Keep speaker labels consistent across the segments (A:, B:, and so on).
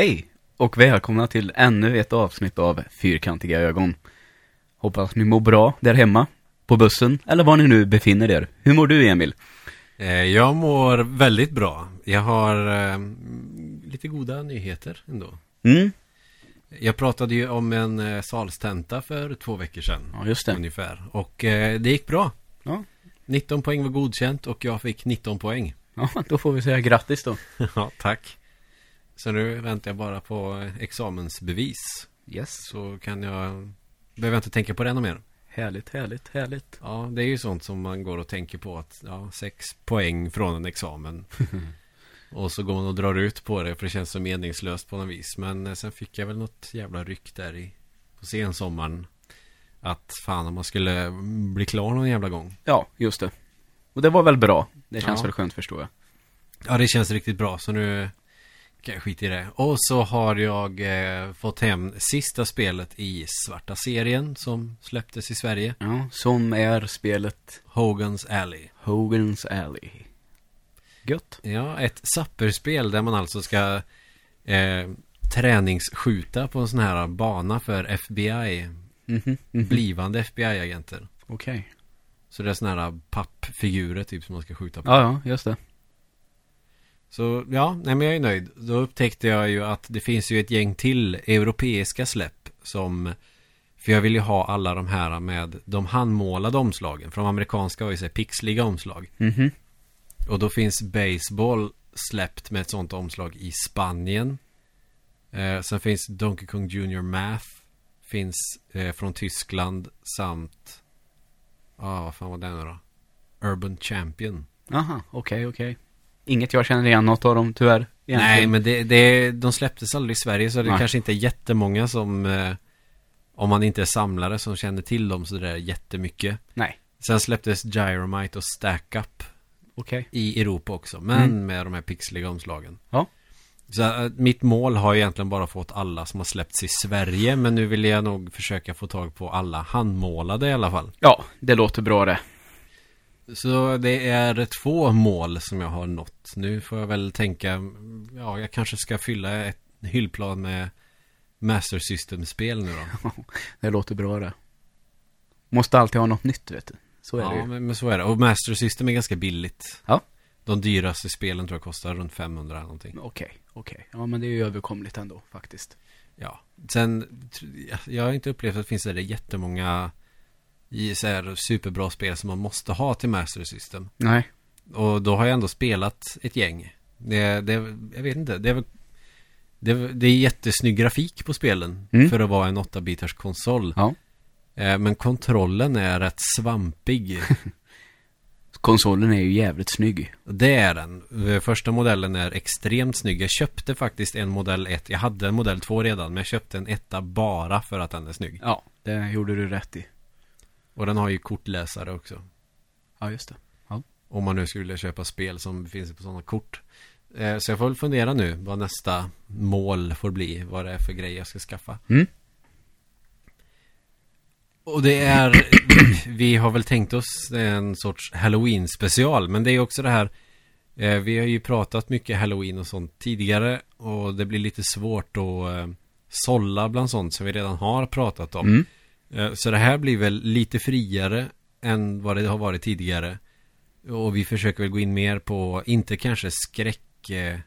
A: Hej och välkomna till ännu ett avsnitt av Fyrkantiga ögon. Hoppas ni mår bra där hemma, på bussen eller var ni nu befinner er. Hur mår du Emil?
B: Eh, Jag mår väldigt bra. Jag har eh, lite goda nyheter ändå.
A: Mm,
B: Jag pratade ju om en eh, salstenta för två veckor sedan.
A: ja just det.
B: Ungefär. Och eh, det gick bra.
A: Ja.
B: 19 poäng var godkänt och jag fick 19 poäng.
A: Ja, då får vi säga grattis då.
B: ja, tack. Så nu väntar jag bara på examensbevis.
A: Yes.
B: Så kan jag... Behöver jag inte tänka på det ännu mer.
A: Härligt, härligt, härligt.
B: Ja, det är ju sånt som man går och tänker på att ja, sex poäng från en examen. och så går man och drar ut på det för det känns så meningslöst på något vis. Men eh, sen fick jag väl något jävla ryck där i på sensommaren. Att fan om man skulle bli klar någon jävla gång.
A: Ja, just det. Och det var väl bra. Det känns
B: Ja.
A: väl skönt förstår jag.
B: Ja, det känns riktigt bra så nu jag skita i det. Och så har jag eh, fått hem sista spelet i Svarta serien som släpptes i Sverige.
A: Ja, som är spelet
B: Hogan's Alley.
A: Hogan's Alley. Gött.
B: Ja, ett sapperspel där man alltså ska eh, träningsskjuta på en sån här bana för FBI.
A: Mhm, mhm.
B: Blivande FBI-agenter.
A: Okej.
B: Så det är såna här pappfigurer typ som man ska skjuta på.
A: Ja, ja, just det.
B: Så ja, nej men jag är nöjd. Då upptäckte jag ju att det finns ju ett gäng till europeiska släpp som för jag vill ju ha alla de här med de handmålade omslagen. För de amerikanska har ju så här pixliga omslag.
A: Mhm.
B: Och då finns Baseball släppt med ett sånt omslag i Spanien. Eh, sen finns Donkey Kong Junior Math. Finns eh, från Tyskland samt... Ja, ah, vad fan var det nu då? Urban Champion.
A: Aha, okej, okej. Inget jag känner igen något av dem tyvärr.
B: Nej,
A: egentligen.
B: men det, det, de släpptes aldrig i Sverige så det
A: Nej.
B: kanske inte är jättemånga som... Eh, om man inte är samlare som känner till dem så det är jättemycket.
A: Nej.
B: Sen släpptes Gyromite och Stack Up
A: Okej.
B: i Europa också. Men
A: Mm.
B: med de här pixliga omslagen.
A: Ja.
B: Så äh, mitt mål har egentligen bara fått alla som har släppts i Sverige. Men nu vill jag nog försöka få tag på alla handmålade i alla fall.
A: Ja, det låter bra det.
B: Så det är två mål som jag har nått. Nu får jag väl tänka, ja jag kanske ska fylla ett hyllplan med Master System-spel nu då.
A: Det låter bra det. Måste alltid ha något nytt, vet du. Så är det
B: ja,
A: ju.
B: men, men så är det. Och Master System är ganska billigt.
A: Ja.
B: De dyraste spelen tror jag kostar runt 500 eller någonting.
A: Okej, okej. Ja, men det är ju överkomligt ändå, faktiskt.
B: Ja, sen jag har inte upplevt att det finns där jättemånga i så här superbra spel som man måste ha till Master System.
A: Nej.
B: Och då har jag ändå spelat ett gäng. Det, det jag vet inte, det är väl det, det är jättesnygg grafik på spelen
A: Mm.
B: för att vara en 8-bitars konsol.
A: Ja.
B: Eh, Men kontrollen är rätt svampig.
A: Konsolen är ju jävligt snygg.
B: Det är den. Eh, Första modellen är extremt snygg. Jag köpte faktiskt en modell 1. Jag hade en modell 2 redan, men jag köpte en etta bara för att den är snygg.
A: Ja, det gjorde du rätt i.
B: Och den har ju kortläsare också.
A: Ja, just det.
B: Om man nu skulle köpa spel som finns på sådana kort. Eh, Så jag får väl fundera nu vad nästa mål får bli. Vad det är för grej jag ska skaffa.
A: Mm.
B: Och det är, vi har väl tänkt oss en sorts Halloween special. Men det är också det här, eh, vi har ju pratat mycket Halloween och sånt tidigare. Och det blir lite svårt att eh, sålla bland sånt som vi redan har pratat om.
A: Mm.
B: Eh, Så det här blir väl lite friare än vad det har varit tidigare. Och vi försöker väl gå in mer på, inte kanske skräck eh,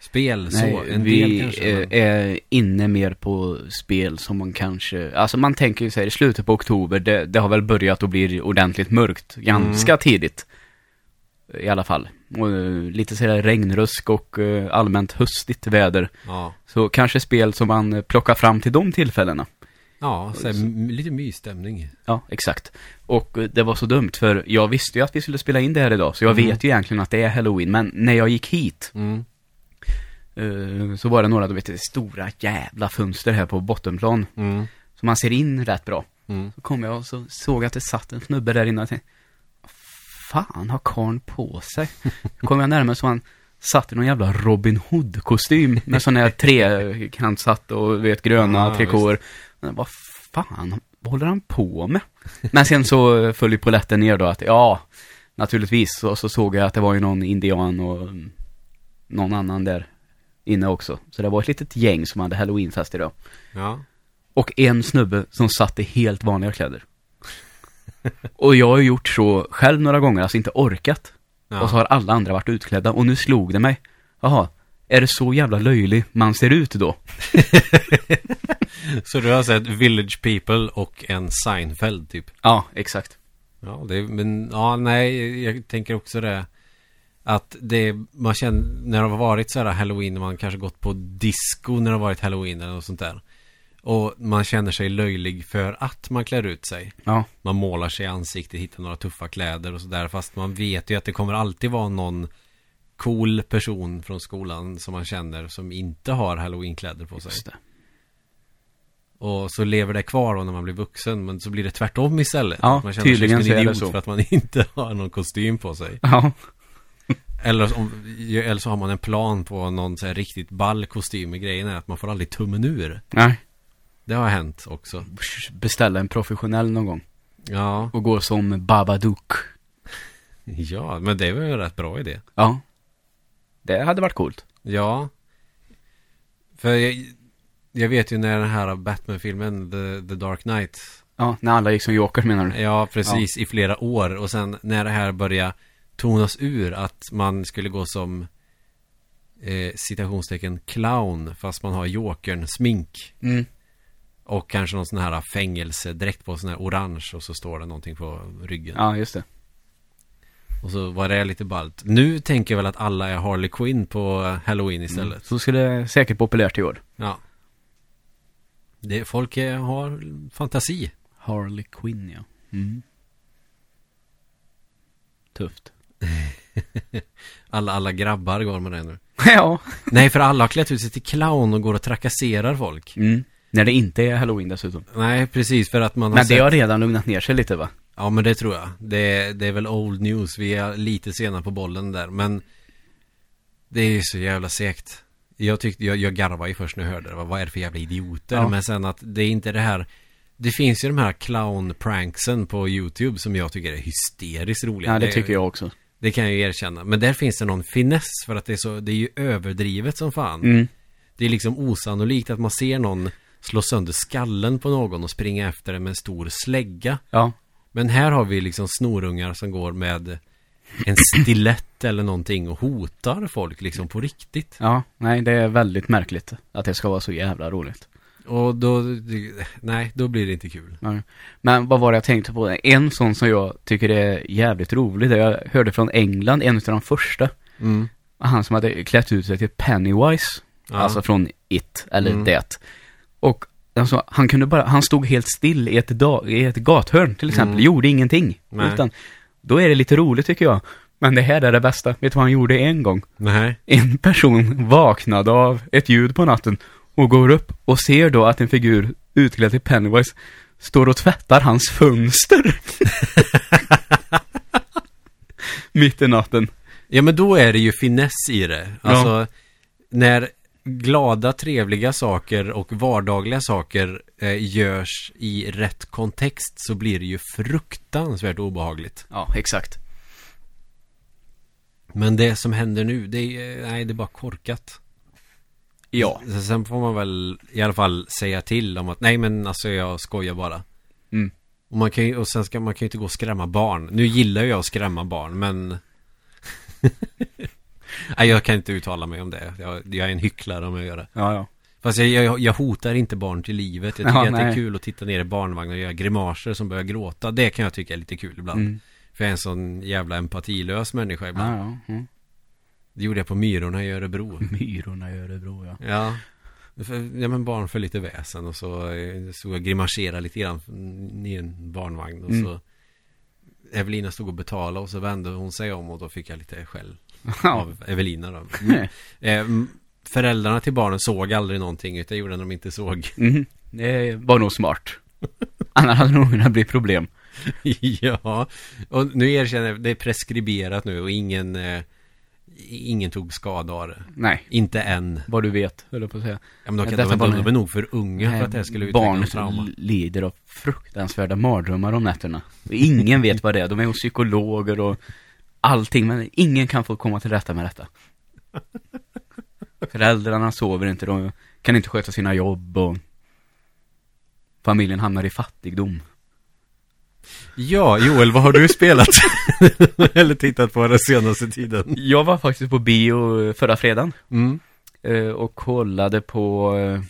B: spel så,
A: Nej,
B: en
A: vi
B: del kanske. men-
A: är inne mer på spel som man kanske, alltså man tänker ju sig i slutet på oktober, det, det har väl börjat att bli ordentligt mörkt ganska
B: Mm.
A: tidigt. I alla fall. Och, eh, lite sådär regnrusk och eh, allmänt höstigt väder.
B: Ja,
A: Så kanske spel som man plockar fram till de tillfällena.
B: Ja så här, m- lite mysstämning.
A: Ja, exakt. Och eh, det var så dumt för jag visste ju att vi skulle spela in det här idag, så jag
B: Mm.
A: vet ju egentligen att det är halloween, men när jag gick hit
B: Mm.
A: eh, så var det några, du vet, stora jävla fönster här på bottenplan.
B: Mm.
A: Så man ser in rätt bra.
B: Mm.
A: Så kom jag och så såg att det satt en snubbe där inne och tänkte, fan har karln på sig? Kom jag närmare så han satt i någon jävla Robin Hood-kostym med sån här trekantsatt och vet gröna
B: Ja,
A: trikåer. Men Vad fan, vad håller han på med? Men sen så föll ju polletten ner då att, ja, naturligtvis. Och så såg jag att det var ju någon indian och mm, någon annan där. inne också. Så det var ett litet gäng som hade halloweenfest idag.
B: Ja.
A: Och en snubbe som satt i helt vanliga kläder. Och jag har gjort så själv några gånger, alltså inte orkat.
B: ja.
A: Och så har alla andra varit utklädda. Och nu slog det mig. Jaha, är det så jävla löjlig man ser ut då?
B: Så du har sett Village People och en Seinfeld typ?
A: Ja, exakt.
B: Ja, det, men ja, nej, jag tänker också det. Att det, man känner, när det har varit så här halloween, man kanske gått på disco när det har varit halloween eller något sånt där. Och man känner sig löjlig för att man klär ut sig.
A: Ja,
B: Man målar sig i ansiktet, hittar några tuffa kläder och sådär. Fast man vet ju att det kommer alltid vara någon cool person från skolan som man känner som inte har halloweenkläder på sig.
A: just det.
B: Och så lever det kvar då när man blir vuxen Men så blir det tvärtom istället
A: Ja,
B: man känner sig som en idiot
A: så.
B: för att man inte har någon kostym på sig
A: Ja,
B: eller, om, eller så har man en plan på någon så här riktigt ball kostym Men grejen är att man får aldrig tummen ur
A: nej.
B: Det har hänt också
A: Beställa en professionell någon gång.
B: Ja,
A: Och gå som Babadook.
B: ja men det är väl en rätt bra idé
A: Ja. Det hade varit coolt.
B: Ja För jag, jag vet ju när den här Batman-filmen The, The Dark Knight
A: Ja, när alla gick som Joker menar du?
B: Ja, precis. I flera år. Och sen när det här började tonas ur att man skulle gå som eh, citationstecken clown fast man har jokern smink.
A: Mm.
B: Och kanske någon sån här fängelsedräkt på sån här orange och så står det någonting på ryggen.
A: Ja, just det.
B: Och så var det lite ballt. Nu tänker jag väl att alla är Harley Quinn på Halloween istället.
A: Mm. Så skulle det säkert populärt i år.
B: Ja. Det, folk är, har fantasi.
A: Harley Quinn, ja. Mm. Tufft.
B: Alla, alla grabbar går med det nu.
A: ja.
B: Nej, för alla har klätt ut sig till clown och går och trakasserar folk.
A: Mm. När det inte är halloween dessutom.
B: Nej, precis för att man har
A: Men det
B: sett...
A: har redan lugnat ner sig lite va?
B: Ja, men det tror jag. Det, det är väl old news. Vi är lite sena på bollen där, men det är ju så jävla segt. Jag tyckte, jag, jag garvade ju först när jag hörde det. Vad är det för jävla idioter?
A: Ja.
B: Men sen att det är inte det här Det finns ju de här clown-pranksen på YouTube som jag tycker är hysteriskt roliga.
A: Ja, det tycker jag också.
B: Det kan jag ju erkänna. Men där finns det någon finess för att det är så, det är ju överdrivet som fan.
A: Mm.
B: Det är liksom osannolikt att man ser någon slå sönder skallen på någon och springa efter den med en stor slägga.
A: Ja.
B: Men här har vi liksom snorungar som går med en stilett eller någonting och hotar folk liksom på riktigt.
A: Ja, nej det är väldigt märkligt att det ska vara så jävla roligt.
B: Och då, nej, då blir det inte kul.
A: Ja. Men vad var det jag tänkte på? En sån som jag tycker är jävligt rolig, det jag hörde från England, en av de första.
B: Mm.
A: Han som hade klätt ut sig till Pennywise.
B: Ja.
A: Alltså från It, eller
B: Mm.
A: Det. Och alltså, han kunde bara, han stod helt still i ett, da, i ett gathörn till exempel,
B: Mm.
A: gjorde ingenting.
B: Nej.
A: Utan, då är det lite roligt tycker jag. Men det här är det bästa. Vet du vad han gjorde en gång?
B: Nej.
A: En person vaknade av ett ljud på natten och går upp och ser då att en figur utklädd till Pennywise står och tvättar hans fönster. Mitt i natten.
B: Ja men då är det ju finess i det. Alltså när glada, trevliga saker och vardagliga saker eh, görs i rätt kontext så blir det ju fruktansvärt obehagligt.
A: Ja, exakt.
B: Men det som händer nu, det är, nej, det är bara korkat.
A: Ja.
B: Sen får man väl i alla fall säga till om att nej men alltså jag skojar bara.
A: Mm.
B: Och, man kan ju, och sen ska man kan ju inte gå och skrämma barn. Nu gillar jag att skrämma barn men Nej jag kan inte uttala mig om det. Jag, jag är en hycklare om jag gör det.
A: Ja, ja.
B: Fast jag, jag, jag hotar inte barn till livet. Jag tycker
A: Ja,
B: att det är
A: nej.
B: kul att titta ner i barnvagnar och göra grimaser som börjar gråta. Det kan jag tycka är lite kul ibland.
A: Mm.
B: För jag är en sån jävla empatilös människa ibland.
A: Ja, ja. Mm.
B: Det gjorde jag på Myrorna i Örebro.
A: Myrorna i Örebro, ja.
B: Ja. För, ja men barn för lite väsen och så eh, stod jag och grimaserade lite grann i en barnvagn och
A: Mm.
B: så Evelina stod och betalade och så vände hon sig om och då fick jag lite skäll av Evelina då. Eh, föräldrarna till barnen såg aldrig någonting utan gjorde när de inte såg.
A: Mm. Det var nog smart. Annars hade det nog kunnat bli problem.
B: ja, och nu erkänner jag, det är preskriberat nu och ingen eh, Ingen tog skada av det.
A: Nej,
B: Inte än.
A: vad du vet, höll jag på att säga.
B: Ja, men de, kan, de, de, de är nog för unga för att det här skulle utveckla
A: Barnet
B: trauma.
A: lider av fruktansvärda mardrömmar om nätterna. Ingen vet vad det är. De är hos psykologer och allting, men ingen kan få komma till rätta med detta. Föräldrarna sover inte, de kan inte sköta sina jobb och familjen hamnar i fattigdom.
B: Ja, Joel, vad har du spelat? Eller tittat på den senaste tiden?
A: Jag var faktiskt på bio förra fredagen
B: Mm.
A: eh, och kollade på eh,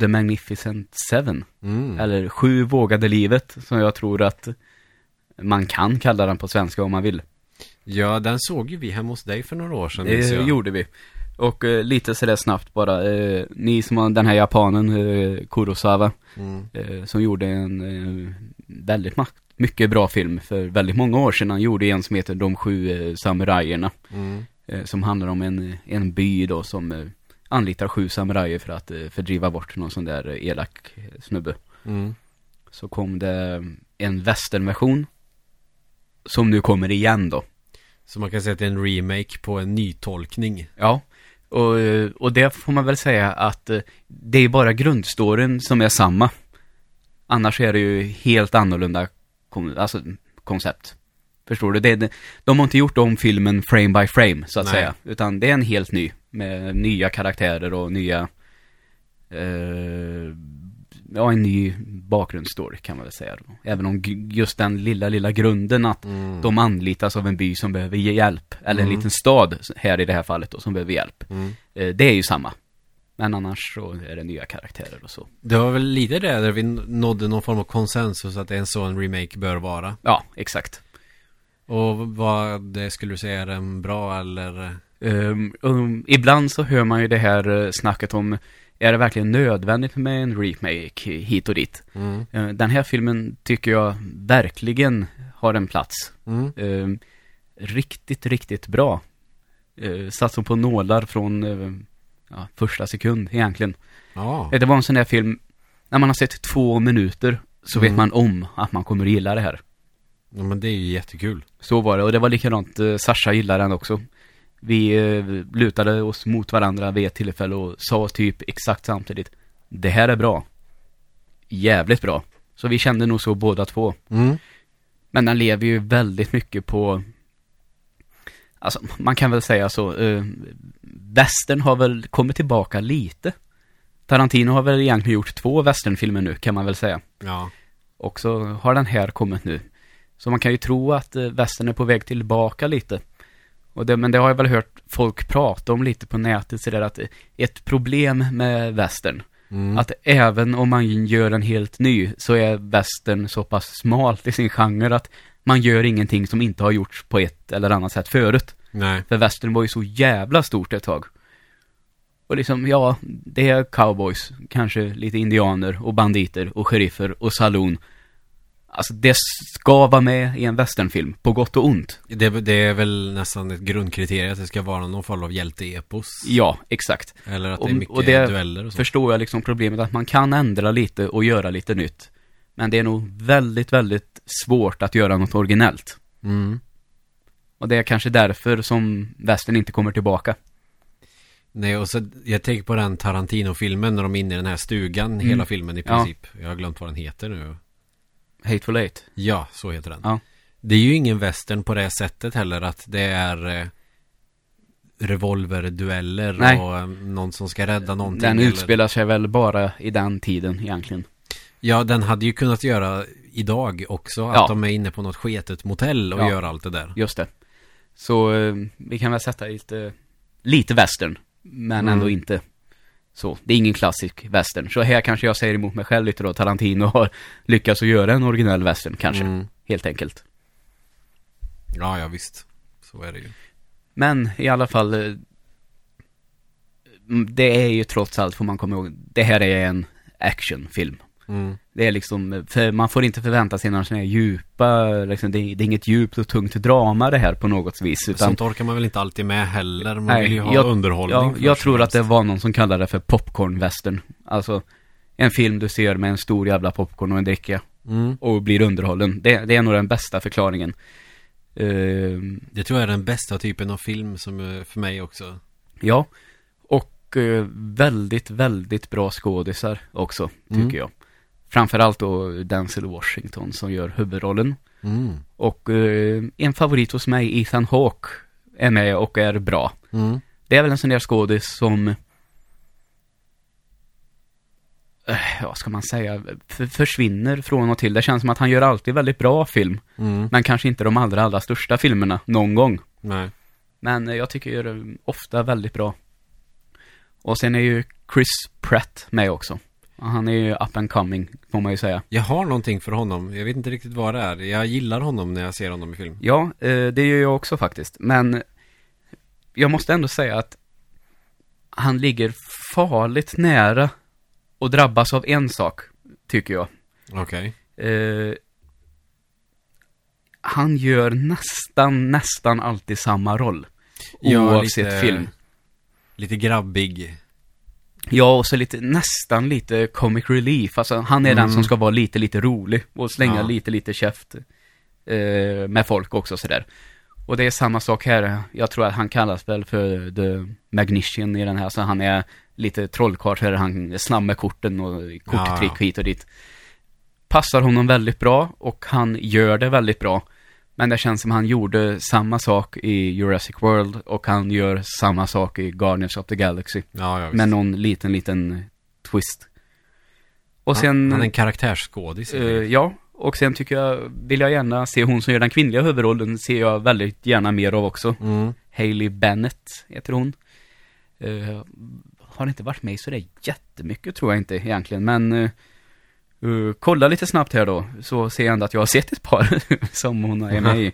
A: The Magnificent Seven.
B: Mm.
A: Eller Sju vågade livet, som jag tror att man kan kalla den på svenska om man vill.
B: Ja, den såg ju vi hemma hos dig för några år sedan.
A: Det gjorde vi. Och eh, lite sådär snabbt bara, eh, ni som har den här japanen, eh, Kurosawa,
B: Mm.
A: eh, som gjorde en eh, väldigt mycket bra film för väldigt många år sedan. Han gjorde en som heter De sju eh, samurajerna.
B: Mm.
A: Eh, som handlar om en, en by då som anlitar sju samurajer för att fördriva bort någon sån där elak snubbe.
B: Mm.
A: Så kom det en westernversion. Som nu kommer igen då.
B: Så man kan säga att det är en remake på en nytolkning.
A: Ja, och, eh, och det får man väl säga att eh, det är bara grundstoryn som är samma. Annars är det ju helt annorlunda alltså, koncept. Förstår du? Det, de har inte gjort om filmen frame by frame, så att
B: Nej.
A: säga. Utan det är en helt ny, med nya karaktärer och nya... Eh, ja, en ny bakgrundsstory kan man väl säga. Då. Även om just den lilla, lilla grunden att
B: Mm.
A: de anlitas av en by som behöver ge hjälp. Eller en
B: Mm.
A: liten stad här i det här fallet då, som behöver hjälp.
B: Mm.
A: Eh, Det är ju samma. Men annars så är det nya karaktärer och så.
B: Det var väl lite det där vi nådde någon form av konsensus att det är en sån remake bör vara.
A: Ja, exakt.
B: Och vad det skulle du säga är en bra eller?
A: Um, um, ibland så hör man ju det här eh, snacket om är det verkligen nödvändigt med en remake hit och dit?
B: Mm.
A: Eh, den här filmen tycker jag verkligen har en plats.
B: Mm.
A: Um, riktigt, riktigt bra. Uh, satsar på nålar från eh, ja, första sekund egentligen.
B: Ja.
A: Eh, Det var en sån där film, när man har sett två minuter så vet
B: Mm.
A: man om att man kommer att gilla det här.
B: ja, men det är ju jättekul.
A: Så var det, och det var likadant, eh, Sasha gillade den också. Vi eh, lutade oss mot varandra vid ett tillfälle och sa typ exakt samtidigt Det här är bra. Jävligt bra. Så vi kände nog så båda två.
B: Mm.
A: Men den lever ju väldigt mycket på Alltså, man kan väl säga så eh, Västern har väl kommit tillbaka lite. Tarantino har väl egentligen gjort två westernfilmer nu, kan man väl säga.
B: Ja.
A: Och så har den här kommit nu. Så man kan ju tro att eh, västern är på väg tillbaka lite. Och det, men det har jag väl hört folk prata om lite på nätet sådär att ett problem med västern.
B: Mm.
A: Att även om man gör en helt ny så är västern så pass smalt i sin genre att man gör ingenting som inte har gjorts på ett eller annat sätt förut.
B: Nej.
A: För västern var ju så jävla stort ett tag. Och liksom, ja, det är cowboys, kanske lite indianer och banditer och sheriffer och saloon. Alltså det ska vara med i en westernfilm, på gott och ont.
B: Det, det är väl nästan ett grundkriterie att det ska vara någon form av hjälteepos.
A: Ja, exakt.
B: Eller att
A: Och-
B: det är mycket
A: och det
B: dueller och så.
A: Förstår jag liksom problemet att man kan ändra lite och göra lite nytt. Men det är nog väldigt, väldigt svårt att göra något originellt.
B: Mm.
A: Och det är kanske därför som västern inte kommer tillbaka.
B: Nej, och så jag tänker på den Tarantino-filmen när de är inne i den här stugan,
A: Mm.
B: hela filmen i
A: Ja.
B: princip. Jag har glömt vad den heter nu.
A: Hateful Eight.
B: Ja, så heter den.
A: Ja.
B: Det är ju ingen western på det sättet heller att det är eh, revolverdueller
A: Nej.
B: och eh, någon som ska rädda någonting.
A: Den
B: eller-
A: utspelar sig väl bara i den tiden egentligen.
B: Ja, den hade ju kunnat göra idag också. Att
A: Ja.
B: de är inne på något sketet motell och
A: Ja.
B: gör allt det där.
A: Just det. Så eh, vi kan väl sätta lite, lite western. Men
B: Mm.
A: ändå inte så. Det är ingen klassisk western. Så här kanske jag säger emot mig själv lite då. Tarantino har lyckats att göra en originell western kanske.
B: Mm.
A: Helt enkelt.
B: Ja, ja visst. Så är det ju.
A: Men i alla fall. eh, Det är ju trots allt, får man komma ihåg. Det här är en actionfilm.
B: Mm.
A: Det är liksom, för man får inte förvänta sig några sådana här djupa, liksom, det, är, det är inget djupt och tungt drama det här på något vis. Utan,
B: Sånt orkar man väl inte alltid med heller. Man
A: Nej,
B: vill ju ha
A: jag-
B: underhållning.
A: ja, jag tror att det var någon som kallade det för popcorn-western. Alltså, en film du ser med en stor jävla popcorn och en dricka
B: Mm.
A: och blir underhållen. Det, det är nog den bästa förklaringen. Ehm,
B: Det tror jag är den bästa typen av film som är för mig också.
A: ja, och eh, väldigt, väldigt bra skådisar också, tycker
B: Mm.
A: jag. Framförallt då Denzel Washington som gör huvudrollen.
B: Mm.
A: Och eh, en favorit hos mig, Ethan Hawke, är med och är bra.
B: Mm.
A: Det är väl en sån där skådis som... Eh, vad ska man säga? Försvinner från och till. Det känns som att han gör alltid väldigt bra film.
B: Mm.
A: Men kanske inte de allra, allra största filmerna någon gång.
B: Nej.
A: Men eh, jag tycker gör ofta väldigt bra. Och sen är ju Chris Pratt med också. Han är ju up and coming, får man ju säga.
B: Jag har någonting för honom. Jag vet inte riktigt vad det är. Jag gillar honom när jag ser honom i film.
A: Ja, eh, det gör jag också faktiskt. Men jag måste ändå säga att han ligger farligt nära och drabbas av en sak, tycker jag.
B: Okej.
A: Eh, han gör nästan, nästan alltid samma roll.
B: Ja,
A: Oavsett
B: lite-
A: film.
B: Lite grabbig.
A: Ja, och så lite, nästan lite comic relief. Alltså, han är den
B: Mm.
A: som ska vara lite, lite rolig och slänga
B: Ja.
A: lite, lite käft eh, med folk också sådär. Och det är samma sak här. Jag tror att han kallas väl för The Magnician i den här, så han är lite trollkarl här. Han är snabb med korten och korttrick
B: Ja.
A: hit och dit. Passar honom väldigt bra och han gör det väldigt bra. Men det känns som han gjorde samma sak i Jurassic World och han gör samma sak i Guardians of the Galaxy.
B: Ja, ja visst.
A: Med någon liten, liten twist. Och sen...
B: Han, han är en karaktärsskådis.
A: eh, ja, och sen tycker jag, vill jag gärna se hon som gör den kvinnliga huvudrollen, ser jag väldigt gärna mer av också.
B: Mm.
A: Hailey Bennett heter hon. Eh, har inte varit med i så det är jättemycket tror jag inte egentligen, men uh, kolla lite snabbt här då, så ser jag ändå att jag har sett ett par som hon är med i.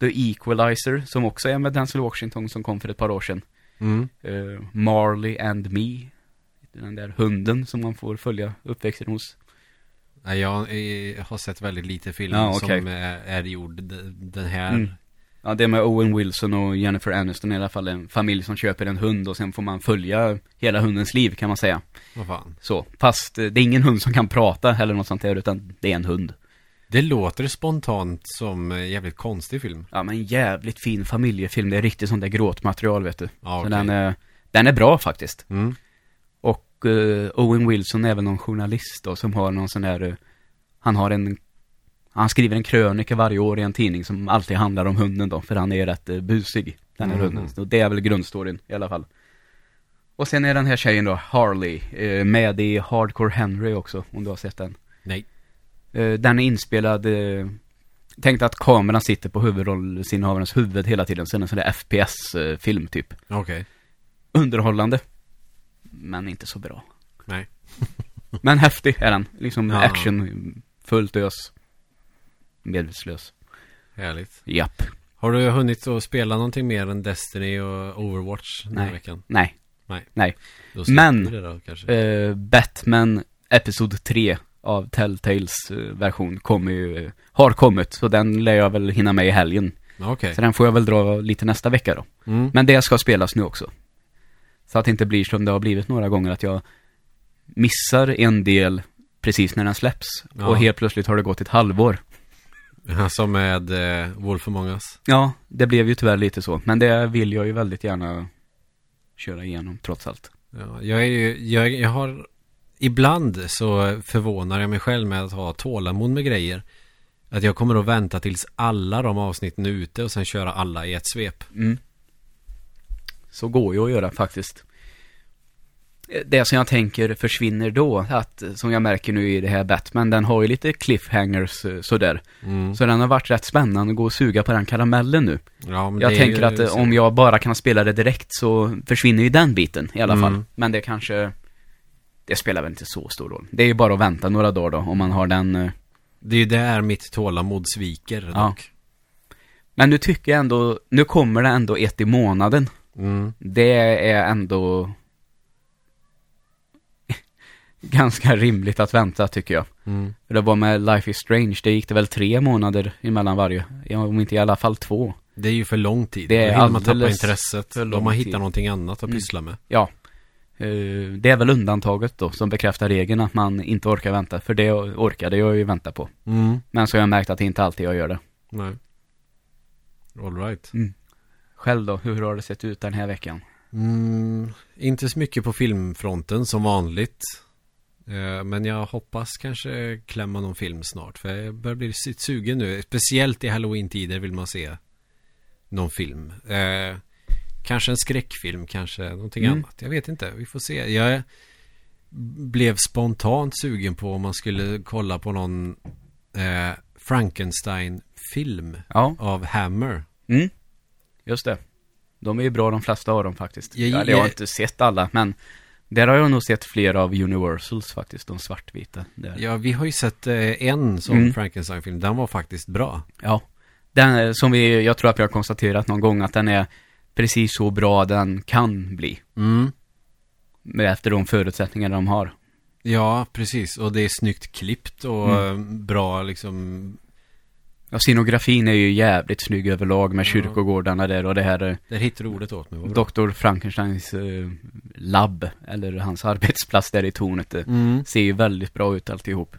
A: The Equalizer, som också är med Denzel Washington, som kom för ett par år sedan.
B: Mm.
A: Eh, Marley and Me. Den där hunden som man får följa uppväxten hos.
B: Nej, jag eh, har sett väldigt lite film
A: Ja, okej.
B: som är, är gjord den här.
A: Mm. Ja, det med Owen Wilson och Jennifer Aniston i alla fall. En familj som köper en hund och sen får man följa hela hundens liv kan man säga.
B: Vad fan.
A: Så, fast eh, det är ingen hund som kan prata eller något sånt där utan det är en hund.
B: Det låter spontant som en jävligt konstig film.
A: Ja, men jävligt fin familjefilm. Det är riktigt sånt där gråtmaterial vet du.
B: Ja,
A: Så
B: okej.
A: den är, den är bra faktiskt.
B: Mm.
A: Och eh, Owen Wilson är även någon journalist då som har någon sån här, eh, han har en, han skriver en krönika varje år i en tidning som alltid handlar om hunden då, för han är rätt uh, busig, den här
B: Mhm.
A: hunden. Och det är väl grundstoryn i alla fall. Och sen är den här tjejen då, Harley, eh, med i Hardcore Henry också, om du har sett den.
B: Nej.
A: Eh, den är inspelad, eh, tänk att kameran sitter på huvudrollsinnehavarens huvud hela tiden, så är en sån där FPS-film typ.
B: Okej.
A: Underhållande. Men inte så bra.
B: Nej.
A: Men häftig är den. Liksom
B: Ja.
A: action, fullt ös. Medvetslös.
B: Härligt.
A: Japp.
B: Har du hunnit att spela någonting mer än Destiny och Overwatch den här
A: Nej.
B: veckan?
A: Nej.
B: Nej.
A: Nej.
B: Då
A: Men-
B: det då kanske.
A: Eh, Batman Episod 3 av Telltales eh, version kommer ju, eh, har kommit. Så den lär jag väl hinna med i helgen.
B: Okej.
A: Så den får jag väl dra lite nästa vecka då.
B: Mm.
A: Men det ska spelas nu också. Så att det inte blir som det har blivit några gånger att jag missar en del precis när den släpps.
B: Ja.
A: Och helt plötsligt har det gått ett halvår.
B: Som med eh, Wolf Among Us.
A: Ja, det blev ju tyvärr lite så. Men det vill jag ju väldigt gärna köra igenom trots allt.
B: Ja, jag är ju, jag, jag har Ibland så förvånar jag mig själv med att ha tålamod med grejer Att jag kommer att vänta tills alla de avsnitten är ute och sen köra alla i ett svep
A: Mm. Så går ju att göra faktiskt. Det som jag tänker försvinner då, att som jag märker nu i det här Batman, den har ju lite cliffhangers eh, sådär.
B: mm.
A: Så den har varit rätt spännande att gå och suga på den karamellen nu.
B: ja, men
A: Jag tänker
B: ju
A: att eh,
B: så.
A: om jag bara kan spela det direkt så försvinner ju den biten i alla fall.
B: Mm.
A: Men det kanske, det spelar väl inte så stor roll. Det är ju bara att vänta några dagar då, om man har den eh,
B: Det är ju där mitt tålamod sviker
A: Ja.
B: dock
A: Men nu tycker jag ändå, nu kommer det ändå ett i månaden.
B: mm.
A: Det är ändå ganska rimligt att vänta tycker jag.
B: Mm.
A: Det var med Life is Strange, det gick det väl tre månader emellan varje. Om inte i alla fall två.
B: Det är ju för lång tid
A: Det är
B: man tappa
A: alldeles
B: intresset
A: för lång
B: man
A: tid.
B: hittar någonting annat att
A: Mm.
B: pyssla med
A: Ja. Eh, Det är väl undantaget då som bekräftar regeln att man inte orkar vänta. För det orkade jag ju vänta på.
B: mm.
A: Men så har jag märkt att det inte alltid jag gör det.
B: Nej All right
A: Själv då, hur har det sett ut den här veckan?
B: Mm, inte så mycket på filmfronten som vanligt. Eh, Men jag hoppas kanske klämma någon film snart. För jag börjar bli sugen nu. Speciellt i halloween-tider vill man se någon film. Eh, Kanske en skräckfilm, kanske någonting
A: Mm.
B: annat. Jag vet inte, vi får se. Jag blev spontant sugen på om man skulle kolla på någon eh, Frankenstein-film
A: Ja,
B: av Hammer.
A: mm. just det. De är ju bra de flesta av dem faktiskt.
B: Jag-
A: Jag, jag har inte sett alla, men där har jag nog sett flera av Universals faktiskt, de svartvita. Där.
B: Ja, vi har ju sett eh, en sån
A: Mm.
B: Frankenstein-film. Den var faktiskt bra.
A: Ja. Den är, som vi, jag tror att vi har konstaterat någon gång att den är precis så bra den kan bli.
B: Mm.
A: Med efter de förutsättningar de har.
B: Ja, precis. Och det är snyggt klippt och
A: Mm.
B: eh, bra liksom.
A: Ja, scenografin är ju jävligt snygg överlag med kyrkogårdarna där och det här eh,
B: Där hittar du ordet åt mig.
A: Dr. Frankensteins eh, labb, eller hans arbetsplats där i tornet. Det
B: Mm.
A: ser ju väldigt bra ut alltihop.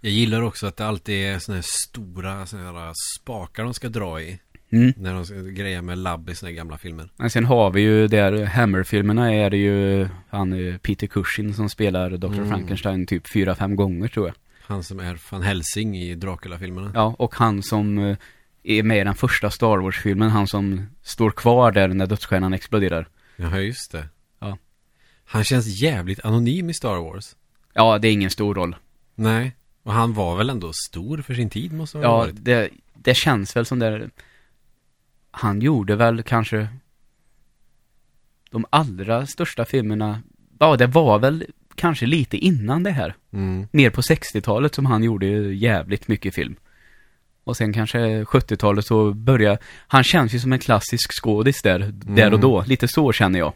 B: Jag gillar också att det alltid är såna här stora såna här spakar de ska dra i.
A: Mm.
B: När de ska greja med labb i såna här gamla filmer.
A: Men sen har vi ju där, Hammer-filmerna är det ju han eh, Peter Cushing som spelar Dr.
B: Mm.
A: Frankenstein typ fyra fem gånger tror jag.
B: Han som är Van Helsing i Dracula-filmerna.
A: Ja, och han som eh, är med i den första Star Wars-filmen, han som står kvar där när dödsstjärnan exploderar.
B: Jaha, just det.
A: Ja.
B: Han känns jävligt anonym i Star Wars.
A: Ja, det är ingen stor roll.
B: Nej. Och han var väl ändå stor för sin tid måste han ha
A: Ja,
B: varit.
A: det, det känns väl som där Han gjorde väl kanske De allra största filmerna Ja, det var väl kanske lite innan det här
B: Mm.
A: Mer på 60-talet som han gjorde jävligt mycket film Och sen kanske 70-talet så började Han känns ju som en klassisk skådis där, där och då Lite så känner jag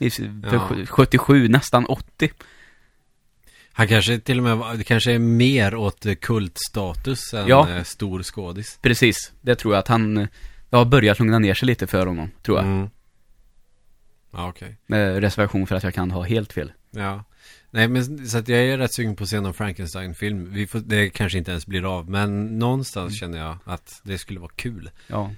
A: I- För
B: Ja.
A: 77, nästan 80
B: Han kanske till och med det kanske är mer åt kultstatus än
A: Ja.
B: eh, stor skådis.
A: Precis, det tror jag att han Det har börjat lugna ner sig lite för honom, tror jag
B: Mm. Ja, okej.
A: Med reservation för att jag kan ha helt fel
B: Ja. Nej, men så att jag är rätt sugen på att se någon Frankenstein-film. Vi får, det kanske inte ens blir av, men någonstans
A: Mm.
B: känner jag att det skulle vara kul.
A: Ja,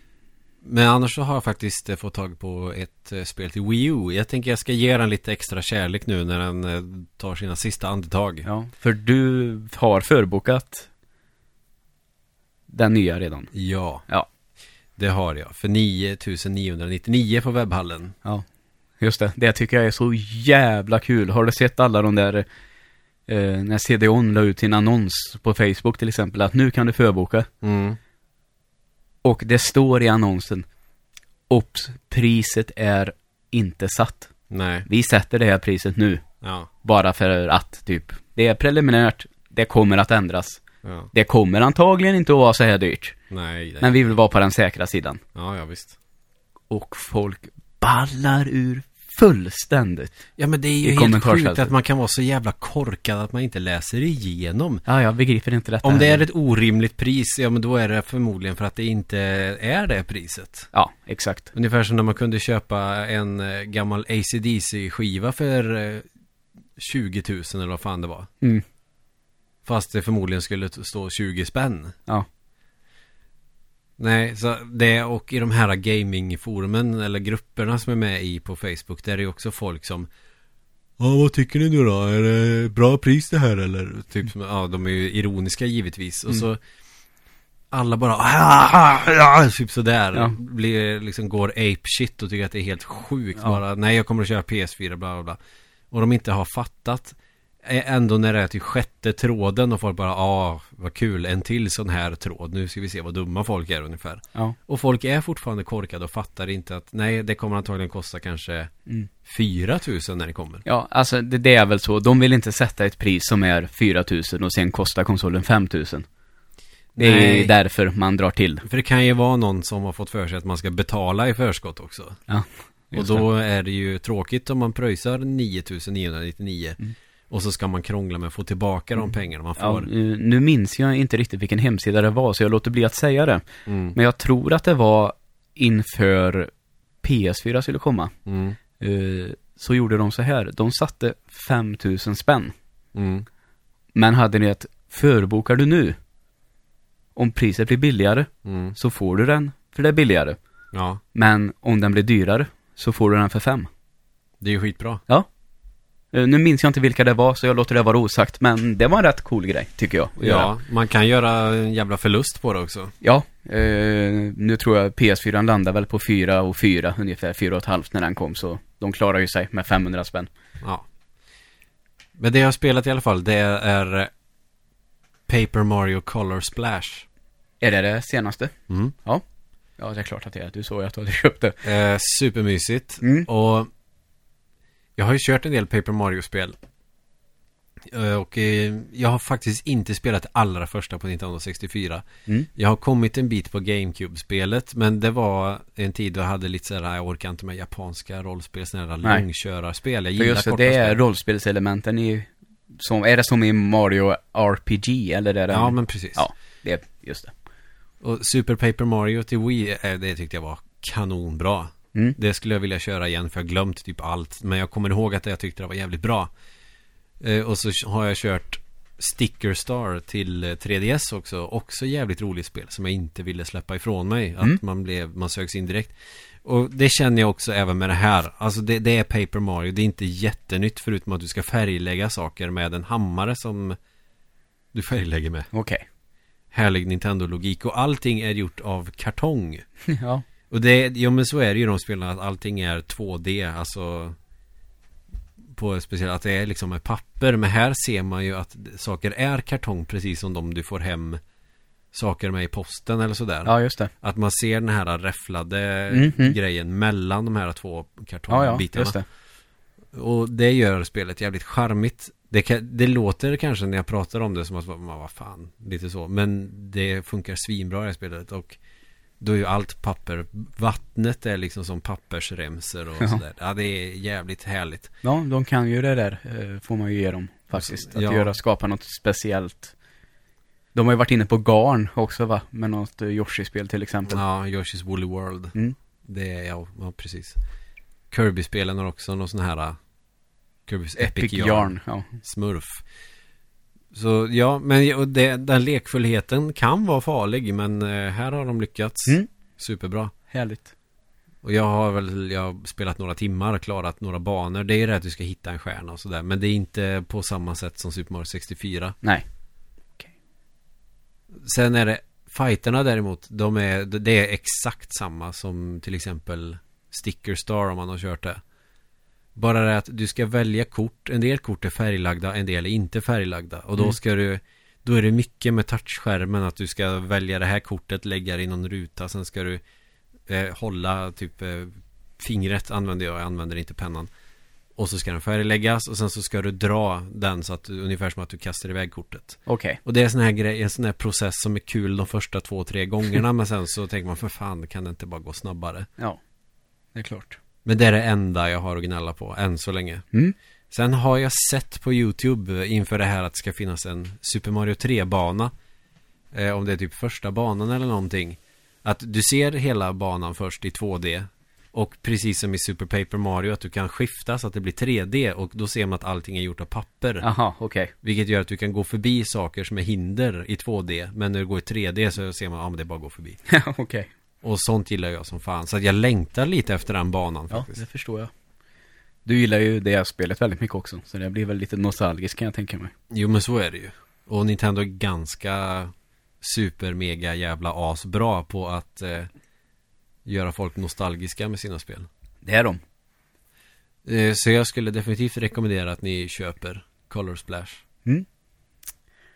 B: Men annars så har jag faktiskt eh, fått tag på ett eh, spel till Wii U. Jag tänker jag ska ge den lite extra kärlek nu när den eh, tar sina sista andetag.
A: ja, för du har förbokat den nya redan.
B: Ja,
A: Ja,
B: det har jag. För 9999 på webbhallen.
A: ja. Just det, det tycker jag är så jävla kul. Har du sett alla de där, eh, när CDON la ut sin annons på Facebook till exempel, att nu kan du förboka.
B: Mm.
A: Och det står i annonsen, Ops, priset är inte satt.
B: Nej,
A: Vi sätter det här priset nu,
B: ja.
A: bara för att, typ. Det är preliminärt, det kommer att ändras.
B: ja.
A: Det kommer antagligen inte att vara så här dyrt.
B: Nej.
A: Men vi vill vara på den säkra sidan.
B: Ja, ja visst.
A: Och folk ballar ur fullständigt.
B: Ja, men det är ju helt sjukt att man kan vara så jävla korkad att man inte läser igenom.
A: Ja, jag begriper inte detta.
B: Om det är ett orimligt pris, ja men då är det förmodligen för att det inte är det priset.
A: Ja, exakt.
B: Ungefär som när man kunde köpa en eh, gammal ACDC-skiva för eh, 20 000 eller vad fan det var.
A: Mm.
B: Fast det förmodligen skulle stå 20 spänn.
A: Ja.
B: Nej, så det och i de här gamingforumen eller grupperna som är med i på Facebook, där är det också folk som Ja, vad tycker ni nu då? Är det bra pris det här eller? Typ som, ja, de är ju ironiska givetvis. Och
A: Mm.
B: så alla bara "Ah, ah, ah", typ sådär.
A: Ja.
B: Blir, liksom går ape shit och tycker att det är helt sjukt.
A: Ja.
B: Bara, nej jag kommer att köra PS4, bla bla bla. Och de inte har fattat. Ändå när det är till sjätte tråden och folk bara, ja, ah, vad kul, en till sån här tråd. Nu ska vi se vad dumma folk är ungefär.
A: Ja.
B: Och folk är fortfarande korkade och fattar inte att nej, det kommer antagligen kosta kanske
A: Mm.
B: 4 000 när det kommer.
A: Ja, alltså det, det är väl så. De vill inte sätta ett pris som är 4000 och sen kostar konsolen 5000. Det är
B: Nej.
A: därför man drar till.
B: För det kan ju vara någon som har fått för sig att man ska betala i förskott också.
A: Ja.
B: Och då är det ju tråkigt om man pröjsar 9999
A: Mm.
B: Och så ska man krångla med att få tillbaka de pengarna man
A: Ja,
B: får.
A: eh, nu minns jag inte riktigt vilken hemsida det var, så jag låter bli att säga det.
B: Mm.
A: Men jag tror att det var inför PS4 skulle komma.
B: Mm.
A: Eh, Så gjorde de så här. De satte 5000 spänn.
B: Mm.
A: Men hade ni ett förbokar du nu? Om priset blir billigare
B: Mm.
A: så får du den för det är billigare.
B: Ja,
A: Men om den blir dyrare så får du den för fem.
B: det är ju skitbra.
A: Eh, Nu minns jag inte vilka det var så jag låter det vara osagt. Men det var en rätt cool grej tycker jag. göra.
B: Ja, man kan göra en jävla förlust på det också.
A: Ja, Eh, nu tror jag PS4 landar väl på 4 och 4, ungefär 4 och ett halvt när den kom. Så de klarar ju sig med 500 spänn.
B: Ja. Men det jag har spelat i alla fall, det är eh, Paper Mario Color Splash.
A: Är det det senaste?
B: Mm.
A: Ja, det är klart att det är. Du såg ju att du hade köpt det.
B: Eh, supermysigt.
A: Mm.
B: Och jag har ju kört en del Paper Mario-spel. Eh, Och eh, jag har faktiskt inte spelat det allra första på Nintendo 64.
A: Mm.
B: Jag har kommit en bit på GameCube-spelet. Men det var en tid då jag hade lite sådär, jag orkar inte med japanska rollspel, sådana där långkörarspel. Jag
A: För
B: gillar
A: just det, det är
B: spel.
A: rollspelselementen i, som, är det som i Mario RPG eller är det
B: Ja, men precis.
A: Ja, det just det.
B: Och Super Paper Mario till Wii, eh, det tyckte jag var kanonbra.
A: Mm.
B: Det skulle jag vilja köra igen för jag har glömt typ allt. Men jag kommer ihåg att jag tyckte det var jävligt bra. Eh, och så har jag kört Sticker Star till eh, 3DS också. Också jävligt roligt spel som jag inte ville släppa ifrån mig. Att
A: Mm.
B: man blev, man sögs in direkt. Och det känner jag också även med det här. Alltså det, det är Paper Mario. Det är inte jättenytt förutom att du ska färglägga saker med en hammare som du färglägger med.
A: Okej.
B: Härlig Nintendo-logik. Och allting är gjort av kartong.
A: ja.
B: Och det, ja men så är det ju de spelen att allting är 2D, alltså på speciellt att det är liksom med papper. Men här ser man ju att saker är kartong precis som de du får hem saker med i posten eller sådär.
A: ja, just det.
B: Att man ser den här räfflade
A: Mhm.
B: grejen mellan de här två
A: Ja, ja,
B: kartongbitarna.
A: just det.
B: Och det gör spelet jävligt charmigt. Det, kan, det låter kanske när jag pratar om det som att, man, vad fan, lite så. Men det funkar svinbra i det här spelet. Och då är ju allt papper, vattnet är liksom som pappersremsor och
A: Ja.
B: sådär. Ja, det är jävligt härligt.
A: Ja, de kan ju det där, eh, får man ju ge dem faktiskt. Att
B: Ja.
A: göra, skapa något speciellt. De har ju varit inne på garn också va? Med något eh, Yoshi-spel till exempel.
B: Ja, Yoshi's Woolly World.
A: Mm.
B: Det är, ja, ja precis. Kirby-spelen har också någon sån här uh, Kirby's Epic,
A: Epic
B: Yarn.
A: Yarn, ja.
B: Smurf. Så ja, men det, den lekfullheten kan vara farlig, men eh, här har de lyckats
A: Mm.
B: superbra.
A: Härligt.
B: Och jag har väl, jag har spelat några timmar, klarat några banor. Det är det att du ska hitta en stjärna och sådär. Men det är inte på samma sätt som Super Mario 64.
A: Nej.
B: Sen är det, fighterna däremot, de är, det är exakt samma som till exempel Sticker Star om man har kört det. Bara det att du ska välja kort. En del kort är färglagda, en del är inte färglagda. Och då
A: Mm.
B: ska du Då är det mycket med touchskärmen att du ska välja det här kortet, lägga det i någon ruta. Sen ska du eh, hålla typ eh, fingret använder jag, jag använder inte pennan. Och så ska den färgläggas och sen så ska du dra den så att ungefär som att du kastar iväg kortet.
A: Okej.
B: Och det är sån här grej, en sån här process som är kul de första två, tre gångerna men sen så tänker man för fan kan det inte bara gå snabbare?
A: Ja. Det är klart.
B: Men det är det enda jag har att gnälla på än så länge.
A: Mm.
B: Sen har jag sett på YouTube inför det här att det ska finnas en Super Mario 3-bana. Eh, om det är typ första banan eller någonting. Att du ser hela banan först i 2D. Och precis som i Super Paper Mario att du kan skifta så att det blir 3D. Och då ser man att allting är gjort av papper.
A: Aha, okej.
B: Vilket gör att du kan gå förbi saker som är hinder i 2D. Men när du går i 3D så ser man, ja men det bara att gå förbi.
A: Ja, okej.
B: Och sånt gillar jag som fan. Så att jag längtar lite efter den banan
A: Ja,
B: faktiskt.
A: det förstår jag. Du gillar ju det här spelet väldigt mycket också. Så det blir väl lite nostalgiskt kan jag tänka mig.
B: Jo men så är det ju. Och Nintendo är ganska super mega jävla asbra på att eh, göra folk nostalgiska med sina spel.
A: Det är de.
B: Eh, så jag skulle definitivt rekommendera att ni köper Color Splash.
A: Mm.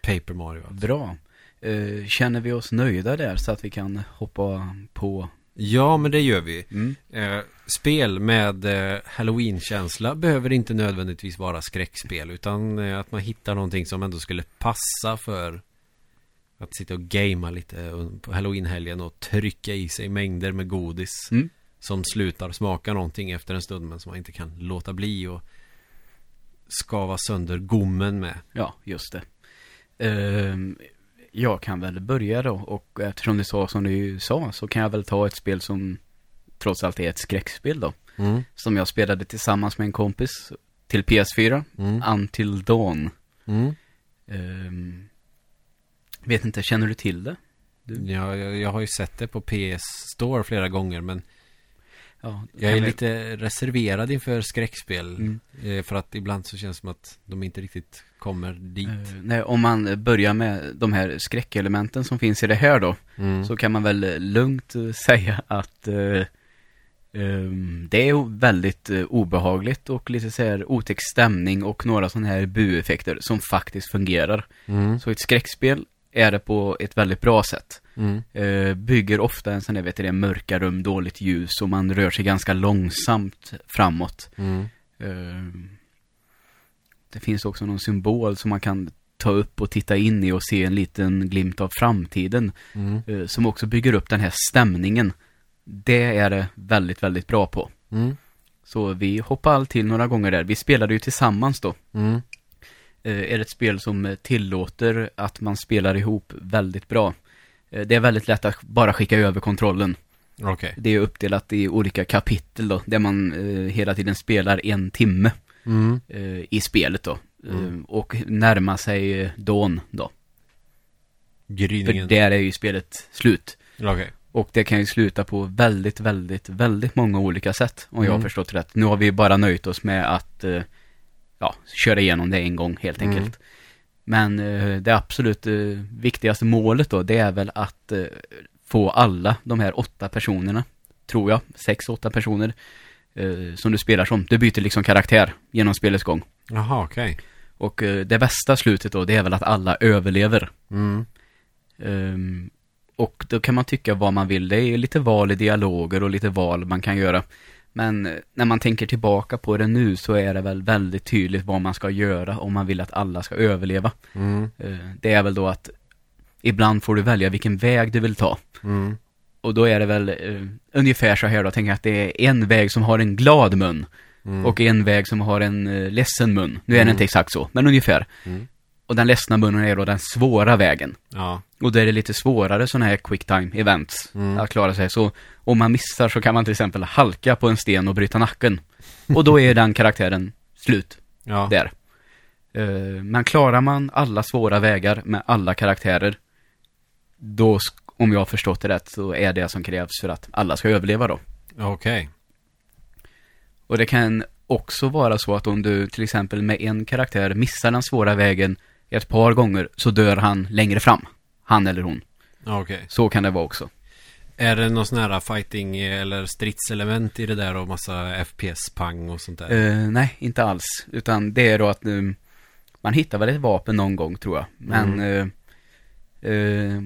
B: Paper Mario. alltså.
A: Bra. Eh, känner vi oss nöjda där så att vi kan hoppa på?
B: Ja men det gör vi.
A: Mm.
B: Eh, spel med eh, Halloween-känsla behöver inte nödvändigtvis vara skräckspel utan eh, att man hittar någonting som ändå skulle passa för att sitta och gamea lite eh, på Halloween-helgen och trycka i sig mängder med godis
A: Mm.
B: som slutar smaka någonting efter en stund men som man inte kan låta bli och skava sönder gommen med.
A: Ja, just det. Jag kan väl börja då och eftersom du sa som du sa så kan jag väl ta ett spel som trots allt är ett skräckspel då.
B: Mm.
A: Som jag spelade tillsammans med en kompis till PS4,
B: Mm.
A: Until Dawn.
B: Mm.
A: Ehm, vet inte, känner du till det? Du?
B: Ja, jag, jag har ju sett det på PS Store flera gånger men
A: Ja,
B: Jag är lite reserverad inför skräckspel.
A: Mm.
B: eh, För att ibland så känns det som att de inte riktigt kommer dit.
A: Eh, nej, om man börjar med de här skräckelementen som finns i det här då,
B: Mm.
A: så kan man väl lugnt eh, säga att eh, ehm, det är väldigt eh, obehagligt och lite så här otäck stämning och några sådana här bu-effekter som faktiskt fungerar.
B: Mm.
A: Så ett skräckspel är det på ett väldigt bra sätt.
B: Mm.
A: Eh, bygger ofta en sån där, vet du det, mörka rum, dåligt ljus och man rör sig ganska långsamt framåt.
B: Mm.
A: Eh, det finns också någon symbol som man kan ta upp och titta in i och se en liten glimt av framtiden.
B: Mm.
A: eh, som också bygger upp den här stämningen. Det är det väldigt, väldigt bra på.
B: Mm.
A: Så vi hoppar all till några gånger där. Vi spelade ju tillsammans då.
B: Mm.
A: Eh, är det ett spel som eh, tillåter att man spelar ihop väldigt bra. Eh, det är väldigt lätt att bara skicka över kontrollen.
B: Okej.
A: Det är uppdelat i olika kapitel då, där man hela tiden spelar en timme
B: Mm.
A: i spelet då.
B: Mm.
A: Och närma sig dawn då. För
B: Gryningen.
A: där är ju spelet slut.
B: Okej.
A: Och det kan ju sluta på väldigt, väldigt, väldigt många olika sätt. Om jag har
B: Mm.
A: förstått rätt. Nu har vi bara nöjt oss med att ja, köra igenom det en gång helt
B: Mm.
A: enkelt. Men eh, det absolut eh, viktigaste målet då, det är väl att eh, få alla de här åtta personerna, tror jag, sex, åtta personer, som du spelar som. Du byter liksom karaktär genom spelets gång.
B: Jaha, okej.
A: Och eh, det bästa slutet då, det är väl att alla överlever.
B: Mm.
A: Ehm, och då kan man tycka vad man vill. Det är lite val i dialoger och lite val man kan göra. Men eh, när man tänker tillbaka på det nu så är det väl väldigt tydligt vad man ska göra om man vill att alla ska överleva.
B: Mm.
A: Eh, det är väl då att ibland får du välja vilken väg du vill ta.
B: Mm.
A: Och då är det väl eh, ungefär så här då, tänk att det är en väg som har en glad mun
B: Mm.
A: och en väg som har en eh, ledsen mun. Nu är det
B: Mm.
A: inte exakt så, men ungefär. Och den ledsna munnen är då den svåra vägen.
B: Ja.
A: Och då är det lite svårare sådana här quick time events
B: Mm.
A: att klara sig. Så om man missar så kan man till exempel halka på en sten och bryta nacken. Och då är den karaktären slut
B: Ja.
A: där. Eh, men klarar man alla svåra vägar med alla karaktärer, då, om jag har förstått det rätt, så är det som krävs för att alla ska överleva då.
B: Okej.
A: Och det kan också vara så att om du till exempel med en karaktär missar den svåra vägen ett par gånger så dör han längre fram. Han eller hon.
B: Okej.
A: Så kan det vara också.
B: Är det någon sån här fighting eller stridselement i det där och massa FPS-pang och sånt där?
A: Eh, nej, inte alls. Utan det är då att um, man hittar väl ett vapen någon gång tror jag. Men eh, eh,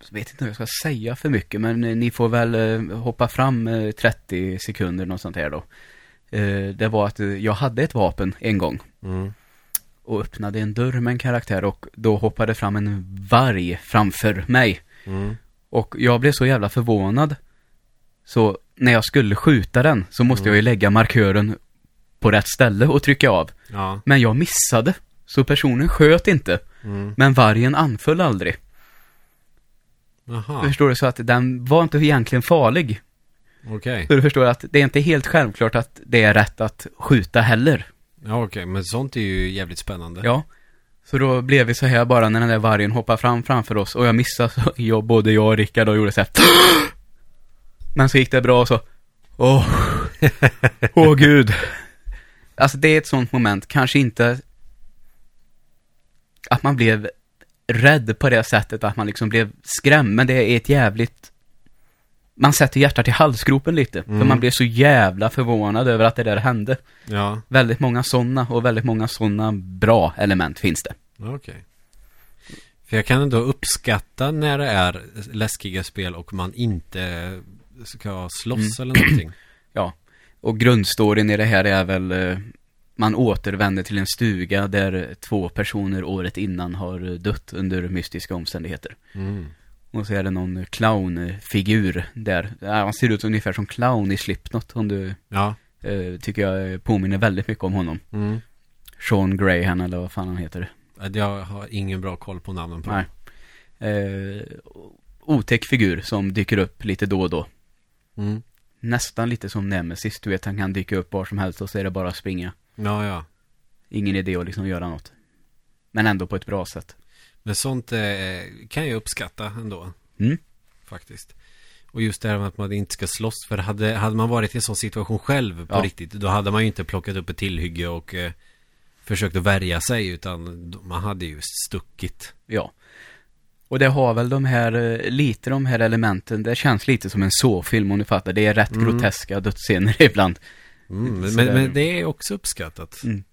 A: så vet inte vad jag ska säga för mycket. Men ni får väl hoppa fram eh, 30 sekunder något sånt här då. Det var att jag hade ett vapen en gång.
B: Mm.
A: Och öppnade en dörr med en karaktär och då hoppade fram en varg framför mig.
B: Mm.
A: Och jag blev så jävla förvånad. Så när jag skulle skjuta den så måste
B: Mm.
A: jag ju lägga markören på rätt ställe och trycka av.
B: Ja.
A: Men jag missade. Så personen sköt inte.
B: Mm.
A: Men vargen anföll aldrig.
B: Jaha.
A: Förstår du? Så att den var inte egentligen farlig.
B: Okej.
A: Så du förstår att det är inte helt självklart att det är rätt att skjuta heller.
B: Ja, okej. Men sånt är ju jävligt spännande.
A: Ja. Så då blev vi så här bara när den där vargen hoppade fram framför oss och jag missade så jag, både jag och Rickard och gjorde så här. Men så gick det bra och så. Åh. Åh gud. Alltså det är ett sånt moment, kanske inte att man blev rädd på det sättet att man liksom blev skrämd, men det är ett jävligt man sätter hjärtat i halsgropen lite, för
B: Mm.
A: man blev så jävla förvånad över att det där hände.
B: Ja.
A: Väldigt många sådana och väldigt många sådana bra element finns det.
B: Okej. För jag kan ändå uppskatta när det är läskiga spel och man inte ska slåss eller någonting.
A: Ja. Och grundstoryn i det här är väl eh, man återvänder till en stuga där två personer året innan har dött under mystiska omständigheter.
B: Mm.
A: Och så är det någon clownfigur där. Han ser ut ungefär som clown i Slipknot om du
B: Ja.
A: eh, tycker jag påminner väldigt mycket om honom.
B: Mm.
A: Sean Graham eller vad fan han heter.
B: Jag har ingen bra koll på namnen på
A: Nej. Eh, otäck figur som dyker upp lite då och då.
B: Mm.
A: Nästan lite som Nemesis, du vet han kan dyka upp var som helst och så är det bara att springa.
B: Ja, ja.
A: Ingen idé att liksom göra något. Men ändå på ett bra sätt.
B: Men sånt eh, kan jag uppskatta ändå.
A: Mm.
B: Faktiskt. Och just det här med att man inte ska slåss. För hade, hade man varit i en sån situation själv på
A: Ja.
B: riktigt. Då hade man ju inte plockat upp ett tillhygge och eh, försökt att värja sig. Utan man hade ju stuckit.
A: Ja. Och det har väl de här, eh, lite de här elementen, det känns lite som en så-film om du fattar. Det är rätt
B: Mm.
A: groteska dödsscener ibland.
B: Mm, men, men det är också uppskattat.
A: Mm.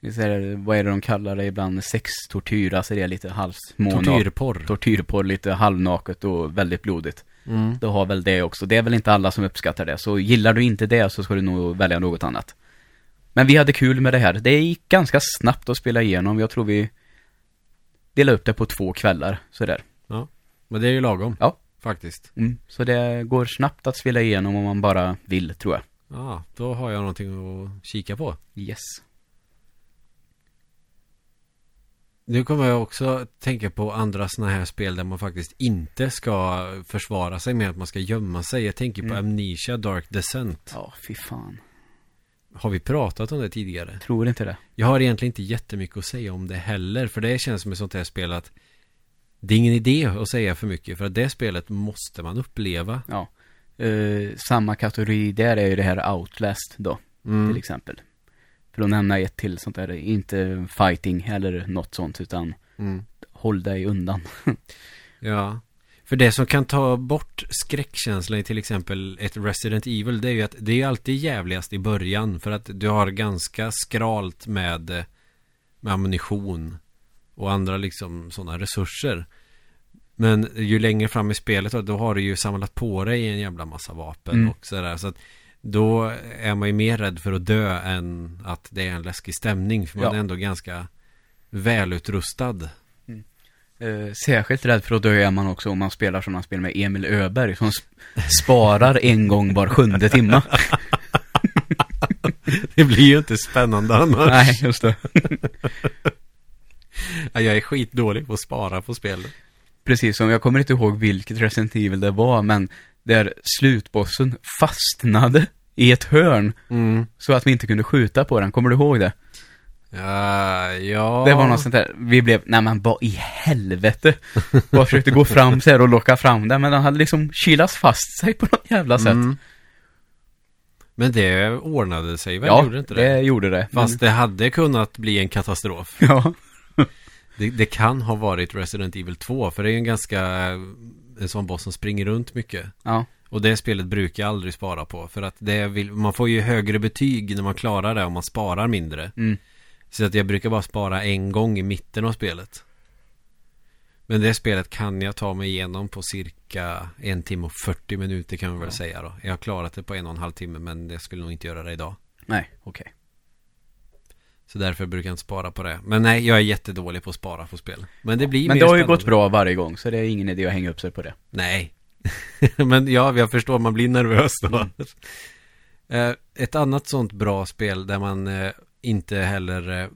A: Vi säger, vad är det de kallar det ibland? Sextortyr, alltså det är lite halvsmånaket.
B: Tortyrporr.
A: Tortyrporr, lite halvnaket och väldigt blodigt.
B: Mm.
A: Det har väl det också. Det är väl inte alla som uppskattar det. Så gillar du inte det så ska du nog välja något annat. Men vi hade kul med det här. Det gick ganska snabbt att spela igenom. Jag tror vi delade upp det på två kvällar, sådär.
B: Men det är ju lagom.
A: Ja.
B: Faktiskt.
A: Mm. Så det går snabbt att spela igenom om man bara vill, tror jag.
B: Ja, då har jag någonting att kika på.
A: Yes.
B: Nu kommer jag också tänka på andra sådana här spel där man faktiskt inte ska försvara sig med att man ska gömma sig. Jag tänker på
A: Mm.
B: Amnesia Dark Descent.
A: Ja, fy fan.
B: Har vi pratat om det tidigare?
A: Tror inte det.
B: Jag har egentligen inte jättemycket att säga om det heller. För det känns som ett sånt här spel att det är ingen idé att säga för mycket. För att det spelet måste man uppleva.
A: Ja. Eh, samma kategori där är ju det här Outlast då,
B: Mm.
A: till exempel. För att nämna ett till sånt där, inte fighting eller något sånt, utan
B: Mm.
A: håll dig undan.
B: Ja. För det som kan ta bort skräckkänslan i till exempel ett Resident Evil det är ju att det är alltid jävligast i början för att du har ganska skralt med, med ammunition och andra liksom sådana resurser. Men ju längre fram i spelet då, då har du ju samlat på dig en jävla massa vapen
A: Mm.
B: och sådär. Så att då är man ju mer rädd för att dö än att det är en läskig stämning. För man
A: Ja.
B: är ändå ganska välutrustad.
A: Eh, särskilt rädd för att dö är man också om man spelar sådana spel med Emil Öberg som sp- sparar en gång var sjunde timma.
B: Det blir ju inte spännande annars.
A: Nej, just det.
B: Ja, Jag är skitdålig på att spara på spel.
A: Precis som, jag kommer inte ihåg vilket Resident Evil det var, men där slutbossen fastnade i ett hörn
B: Mm.
A: så att vi inte kunde skjuta på den. Kommer du ihåg det?
B: Ja, ja.
A: Det var något sånt där, vi blev, nej men vad i helvete. Bara försökte gå fram så här och locka fram den, men den hade liksom kilats fast sig på något jävla sätt.
B: Mm. Men det ordnade sig väl?
A: ja,
B: gjorde inte det?
A: det gjorde det.
B: Fast det hade kunnat bli en katastrof.
A: Men, ja,
B: Det, det kan ha varit Resident Evil 2. För det är ju en ganska... En sån boss som springer runt mycket.
A: ja,
B: Och det spelet brukar jag aldrig spara på. För att det vill, man får ju högre betyg när man klarar det om man sparar mindre.
A: mm,
B: Så att jag brukar bara spara en gång i mitten av spelet. Men det spelet kan jag ta mig igenom på cirka en timme och 40 minuter kan man väl
A: Ja.
B: säga då. Jag har klarat det på en och en halv timme men jag skulle nog inte göra det idag.
A: nej, okej.
B: Så därför brukar jag inte spara på det. Men nej, jag är jättedålig på att spara på spel. Men det blir
A: Men
B: mer
A: det har ju
B: spännande.
A: gått bra varje gång, så det är ingen idé att hänga upp sig på det.
B: Nej. men ja, jag förstår, man blir nervös då.
A: Mm.
B: Eh, Ett annat sånt bra spel där man eh, inte heller eh,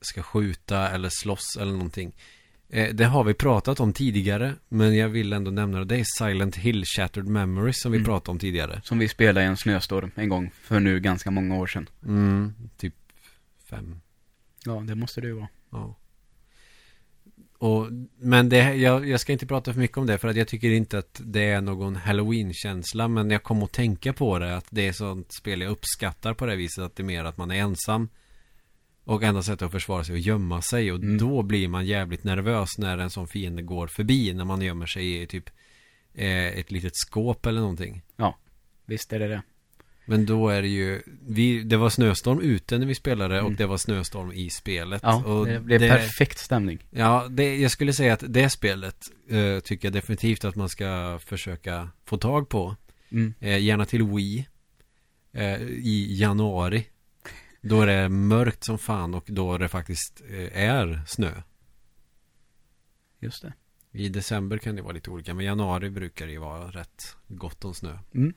B: ska skjuta eller slåss eller någonting. Det har vi pratat om tidigare, men jag vill ändå nämna det. Det är Silent Hill Shattered Memories som vi
A: Mm.
B: pratade om tidigare.
A: Som vi spelade i en snöstorm en gång, för nu ganska många år sedan.
B: Mm, typ fem.
A: Ja, det måste det ju vara.
B: Ja. Och, men det, jag, jag ska inte prata för mycket om det för att jag tycker inte att det är någon Halloween-känsla men jag kom att tänka på det att det är sånt spel jag uppskattar på det viset att det är mer att man är ensam och enda sättet att försvara sig att gömma sig och
A: Mm.
B: då blir man jävligt nervös när en sån fiende går förbi när man gömmer sig i typ eh, ett litet skåp eller någonting.
A: Visst är det det.
B: Men då är det ju, vi, det var snöstorm ute när vi spelade och
A: Mm.
B: det var snöstorm i spelet.
A: Ja,
B: och
A: det blev perfekt stämning.
B: Ja, det, jag skulle säga att det spelet eh, tycker jag definitivt att man ska försöka få tag på.
A: Mm.
B: Eh, gärna till Wii. Eh, I januari. Då är det mörkt som fan och då det faktiskt eh, är snö.
A: Just det.
B: I december kan det vara lite olika, men januari brukar det ju vara rätt gott om snö.
A: Mm.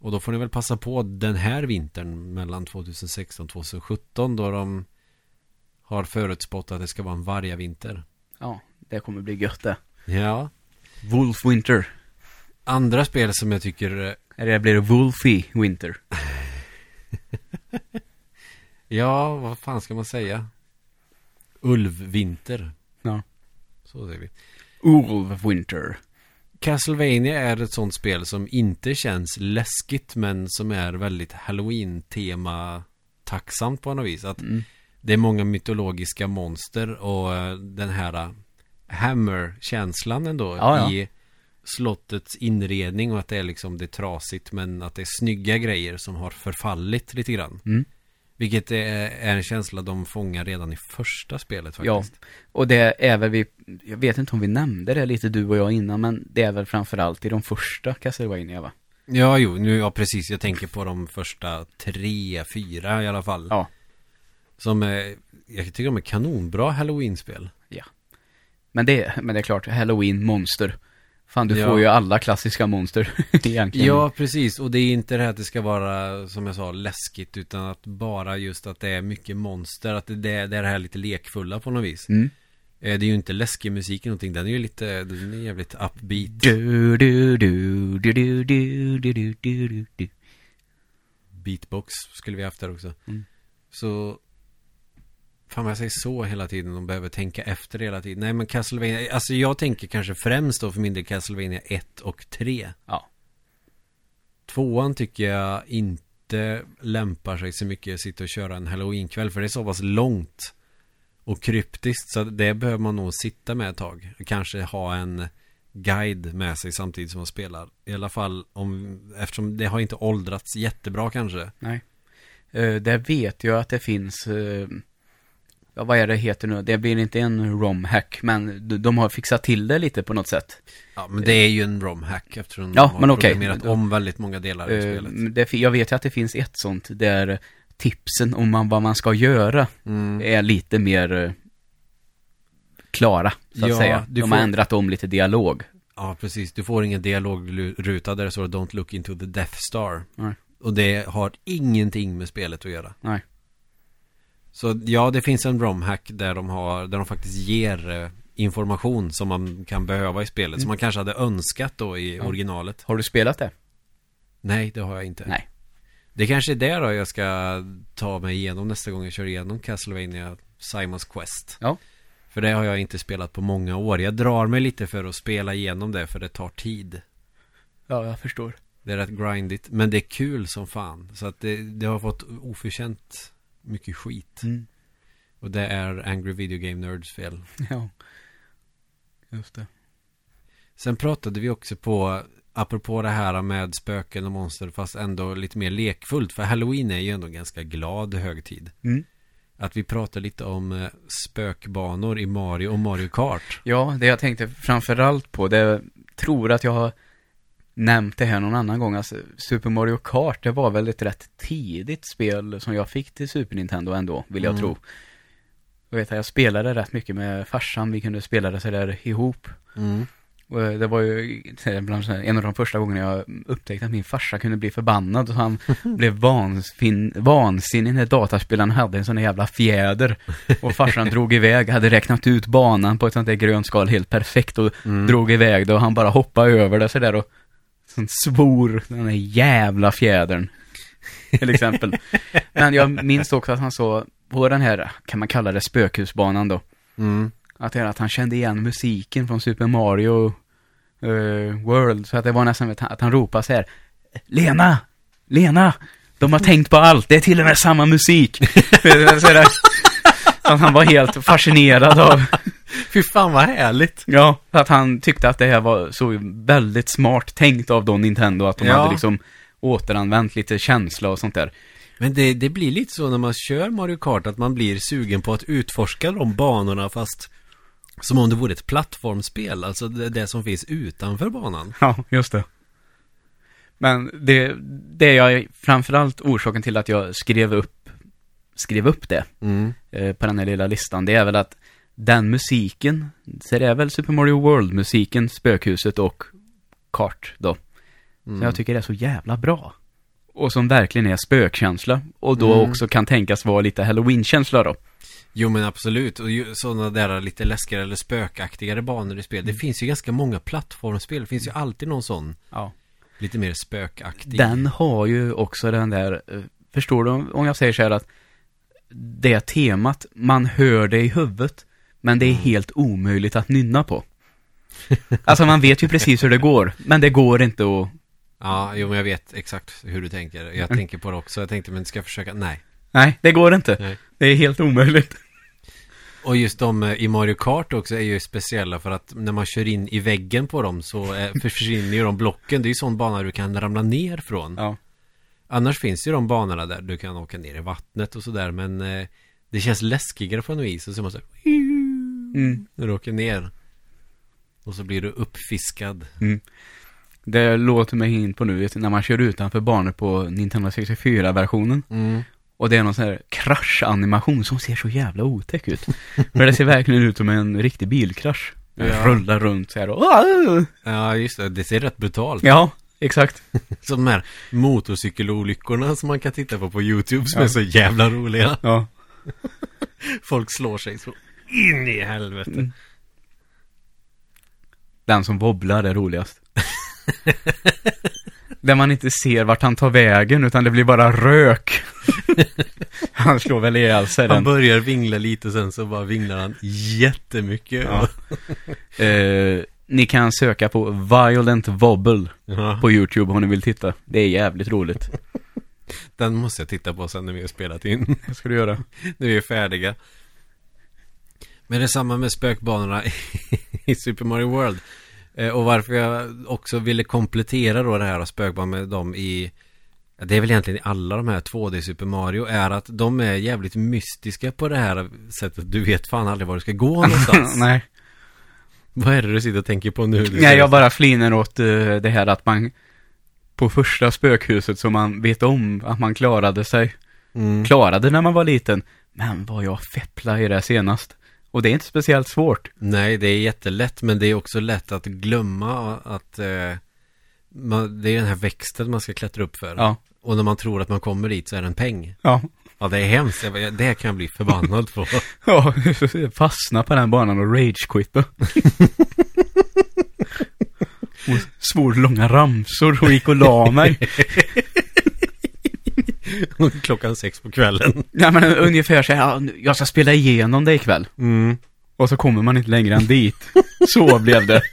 B: Och då får ni väl passa på den här vintern mellan 2016 och 2017 då de har förutspått att det ska vara en vargavinter.
A: Ja, det kommer bli gött det.
B: Ja.
A: Wolf Winter.
B: Andra spel som jag tycker eh,
A: Eller blir det Wolfy Winter?
B: Ja, vad fan ska man säga? Ulvvinter.
A: Ja.
B: Så säger vi.
A: Ulv Winter.
B: Castlevania är ett sånt spel som inte känns läskigt men som är väldigt Halloween-tema tacksamt på något vis. Att
A: Mm.
B: det är många mytologiska monster och eh, den här eh, Hammer-känslan ändå
A: Ja, ja.
B: i slottets inredning och att det är liksom det är trasigt men att det är snygga grejer som har förfallit lite grann.
A: Mm.
B: Vilket är, är en känsla de fångar redan i första spelet
A: Ja,
B: faktiskt.
A: och det är väl vi, jag vet inte om vi nämnde det lite du och jag innan, men det är väl framförallt i de första Castlevania va?
B: Ja, jo, nu, ja precis. Jag tänker på de första tre, fyra i alla fall.
A: Ja.
B: Som är, jag tycker de är kanonbra Halloween-spel.
A: Men det, men det är klart, Halloween, monster. Fan, du
B: Ja.
A: får ju alla klassiska monster egentligen.
B: Ja, precis. Och det är inte det här att det ska vara, som jag sa, läskigt. Utan att bara just att det är mycket monster. Att det, det är det här lite lekfulla på något vis.
A: Mm.
B: Eh, Det är ju inte läskig musik eller någonting. Den är ju lite, den är jävligt upbeat.
A: Du, du, du, du, du, du, du, du, du, du, du.
B: Beatbox skulle vi haft där också.
A: Mm.
B: Så Fan vad jag säger så hela tiden. De behöver tänka efter hela tiden. Nej men Castlevania. Alltså jag tänker kanske främst då för min del Castlevania 1 och 3.
A: Ja.
B: Tvåan tycker jag inte lämpar sig så mycket att sitta och köra en halloweenkväll. För det är så pass långt. Och kryptiskt. Så det behöver man nog sitta med ett tag. Kanske ha en guide med sig samtidigt som man spelar. I alla fall om, eftersom det har inte åldrats jättebra kanske.
A: Nej. Uh, där vet jag att det finns, eh, ja vad är det heter nu? Det blir inte en romhack, men de, de har fixat till det lite på något sätt.
B: Ja, men det är ju en romhack eftersom
A: Ja,
B: de har
A: men okej.
B: programmerat om väldigt många delar i
A: Eh,
B: spelet.
A: det, jag vet ju att det finns ett sånt där tipsen om man, vad man ska göra
B: Mm.
A: är lite mer eh, klara, så att
B: Ja,
A: säga. De
B: får-
A: har ändrat om lite dialog.
B: Ja, precis. Du får ingen dialogruta där det står Don't look into the Death Star.
A: Nej.
B: Och det har ingenting med spelet att göra.
A: Nej.
B: Så ja, det finns en romhack där de har, där de faktiskt ger eh, information som man kan behöva i spelet.
A: Mm.
B: Som man kanske hade önskat då i
A: Ja.
B: originalet.
A: Har du spelat det?
B: Nej, det har jag inte.
A: Nej.
B: Det kanske är det då jag ska ta mig igenom nästa gång jag kör igenom Castlevania Simons Quest.
A: Ja.
B: För det har jag inte spelat på många år. Jag drar mig lite för att spela igenom det för det tar tid.
A: Ja, jag förstår.
B: Det är rätt grindigt. Men det är kul som fan. Så att det, det har fått oförtjänt mycket skit.
A: Mm.
B: Och det är Angry Video Game Nerds fel.
A: Ja. Just det.
B: Sen pratade vi också på, apropå det här med spöken och monster, fast ändå lite mer lekfullt. För Halloween är ju ändå en ganska glad högtid.
A: Mm.
B: Att vi pratar lite om eh, spökbanor i Mario och Mario Kart.
A: Ja, det jag tänkte framförallt på, det tror att jag har nämnt det här någon annan gång. Alltså, Super Mario Kart, det var väl ett rätt tidigt spel som jag fick till Super Nintendo ändå, vill jag
B: Mm.
A: tro. Jag vet att jag spelade rätt mycket med farsan, vi kunde spela det sådär ihop.
B: Mm.
A: Och det var ju en av de första gångerna jag upptäckte att min farsa kunde bli förbannad och han blev vansfin, vansinnig när dataspelaren hade en sån här jävla fjäder. Och farsan drog iväg, hade räknat ut banan på ett sånt där grönt skal helt perfekt och
B: Mm.
A: drog iväg det och han bara hoppade över det sådär och sån svor den där jävla fjädern. Till exempel. Men jag minns också att han sa på den här, kan man kalla det spökhusbanan då.
B: Mm.
A: Att det att han kände igen musiken från Super Mario eh, World. Så att det var nästan att han, att han ropade så här. Lena! Lena! De har tänkt på allt, det är till och med samma musik. så att han var helt fascinerad av,
B: Fy fan vad härligt.
A: ja, att han tyckte att det här var så väldigt smart tänkt av Don Nintendo. Att de
B: Ja.
A: hade liksom återanvänt lite känsla och sånt där.
B: Men det, det blir lite så när man kör Mario Kart att man blir sugen på att utforska de banorna fast som om det vore ett plattformsspel. Alltså det, det som finns utanför banan.
A: Ja, just det. Men det, det är framförallt orsaken till att jag skrev upp, skrev upp det
B: Mm.
A: eh, på den här lilla listan. Det är väl att den musiken, så det är väl Super Mario World-musiken, Spökhuset och Kart då.
B: Mm.
A: Som jag tycker är så jävla bra. Och som verkligen är spökkänsla. Och då
B: Mm.
A: också kan tänkas vara lite halloween-känsla då.
B: Jo men absolut. Och sådana där lite läskigare eller spökaktigare banor i spel. Det finns ju ganska många plattformsspel. Det finns ju alltid någon sån
A: Ja.
B: lite mer spökaktig.
A: Den har ju också den där, eh, förstår du om jag säger så här att det temat, man hör det i huvudet, men det är
B: Mm.
A: helt omöjligt att nynna på. Alltså man vet ju precis hur det går, men det går inte att...
B: Ja, jo men jag vet exakt hur du tänker. Jag tänker på det också. Jag tänkte, men ska jag försöka? Nej.
A: Nej, det går inte.
B: Nej.
A: Det är helt omöjligt.
B: Och just de eh, i Mario Kart också är ju speciella för att när man kör in i väggen på dem så eh, försvinner ju de blocken. Det är ju sån bana du kan ramla ner från.
A: Ja.
B: Annars finns ju de banorna där du kan åka ner i vattnet och sådär men eh, det känns läskigare på något vis. Och så man så här,
A: Mm.
B: när du åker ner. Och så blir du uppfiskad.
A: Det låter mig in på nu, vet när man kör utanför banor på Nintendo 64-versionen.
B: Mm.
A: Och det är någon sån här kraschanimation som ser så jävla otäck ut. För det ser verkligen ut som en riktig bilkrasch.
B: Ja.
A: Rullar runt så här och...
B: Ja, just det. Det ser rätt brutalt
A: Ja, exakt.
B: Som de här motorcykelolyckorna som man kan titta på på YouTube som
A: Ja.
B: är så jävla roliga.
A: Ja.
B: Folk slår sig så in i helvete.
A: Mm. Den som wobblar är roligast. Där man inte ser vart han tar vägen, utan det blir bara rök. han slår väl ihjäl sig
B: Han
A: den.
B: börjar vingla lite sen så bara vinglar han jättemycket.
A: Ja. Eh, ni kan söka på Violent Wobble
B: Ja.
A: på YouTube om ni vill titta. Det är jävligt roligt.
B: Den måste jag titta på sen när vi har spelat in.
A: Det ska du göra.
B: när vi är färdiga. Men det är samma med spökbanorna i Super Mario World. Eh, och varför jag också ville komplettera då det här spökbanan med dem i det är väl egentligen i alla de här 2D Super Mario är att de är jävligt mystiska på det här sättet. Du vet fan aldrig var du ska gå någonstans.
A: Nej.
B: Vad är det du sitter och tänker på nu?
A: Nej, jag bara fliner åt eh, det här att man på första spökhuset så man vet om att man klarade sig.
B: mm.
A: Klarade när man var liten. Men vad jag feppla i det senast. Och det är inte speciellt svårt.
B: Nej, det är jättelätt men det är också lätt att glömma att eh, man, det är den här växten man ska klättra upp för.
A: Ja.
B: Och när man tror att man kommer dit så är det en peng.
A: Ja.
B: Ja, det är hemskt. Jag Det kan jag bli förbannad på.
A: Ja, fastna på den banan och rage-quitta. och svor långa ramsor och gick och la mig.
B: Klockan sex på kvällen.
A: Ja, men ungefär så här, jag ska spela igenom det ikväll.
B: Mm.
A: Och så kommer man inte längre än dit. Så blev det.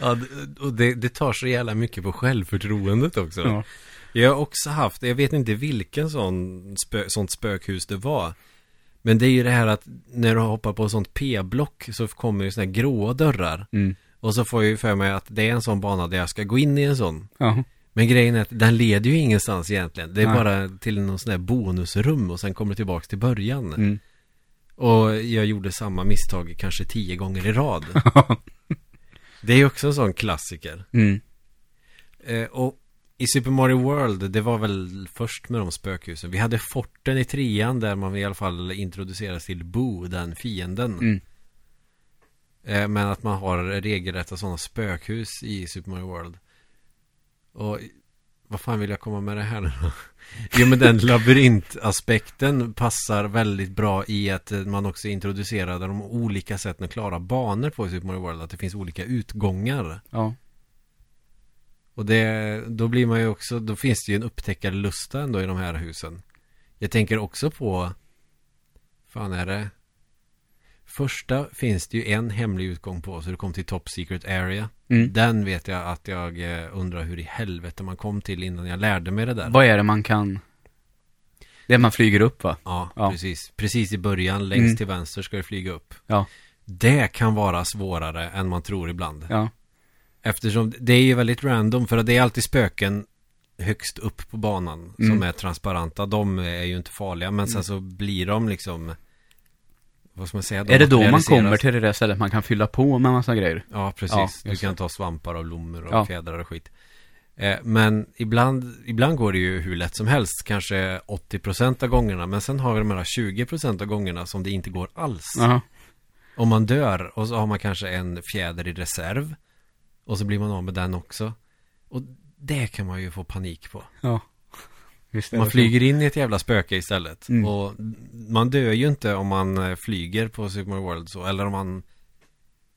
B: Ja, och det, det tar så jävla mycket på självförtroendet också.
A: Ja.
B: Jag har också haft, jag vet inte vilken sån spö, sånt spökhus det var. Men det är ju det här att när du hoppar på sånt P-block så kommer ju såna här gråa dörrar.
A: Mm.
B: Och så får jag ju för mig att det är en sån bana där jag ska gå in i en sån.
A: Ja.
B: Men grejen är att den leder ju ingenstans egentligen. Det är
A: Nej.
B: bara till någon sån här bonusrum och sen kommer du tillbaks till början.
A: Mm.
B: Och jag gjorde samma misstag kanske tio gånger i rad. det är ju också en sån klassiker.
A: mm.
B: Eh, och i Super Mario World, det var väl först med de spökhusen. Vi hade forten i trean där man i alla fall introduceras till Boo, den fienden.
A: Mm.
B: Eh, men att man har regelrätta sådana spökhus i Super Mario World. Och vad fan vill jag komma med det här nu? Jo men den labyrintaspekten passar väldigt bra i att man också introducerade de olika sätten att klara banor på i Super Mario World. Att det finns olika utgångar.
A: Ja.
B: Och det, då blir man ju också, då finns det ju en upptäckarlusta ändå i de här husen. Jag tänker också på, fan är det? Första finns det ju en hemlig utgång på, så du kom till Top Secret Area.
A: Mm.
B: Den vet jag att jag eh, undrar hur i helvete man kom till innan jag lärde mig det där.
A: Vad är det man kan... Det är man flyger upp va?
B: Ja,
A: Ja.
B: precis. Precis i början, längst
A: Mm.
B: till vänster ska du flyga upp.
A: Ja.
B: Det kan vara svårare än man tror ibland.
A: Ja.
B: Eftersom det är ju väldigt random för att det är alltid spöken högst upp på banan som
A: Mm.
B: är transparenta. De är ju inte farliga men sen så blir de liksom vad ska man säga? De
A: är det då man kommer till det där stället man kan fylla på med massa grejer?
B: Ja, precis.
A: Ja,
B: du kan ta svampar och blommor och
A: Ja.
B: fjädrar och skit. Eh, men ibland, ibland går det ju hur lätt som helst. Kanske 80% av gångerna. Men sen har vi de här 20% av gångerna som det inte går alls.
A: Ja.
B: Om man dör och så har man kanske en fjäder i reserv. Och så blir man av med den också. Och det kan man ju få panik på.
A: Ja.
B: Man
A: så.
B: flyger in i ett jävla spöke istället.
A: Mm.
B: Och man dör ju inte om man eh, flyger på Super Mario World så. Eller om man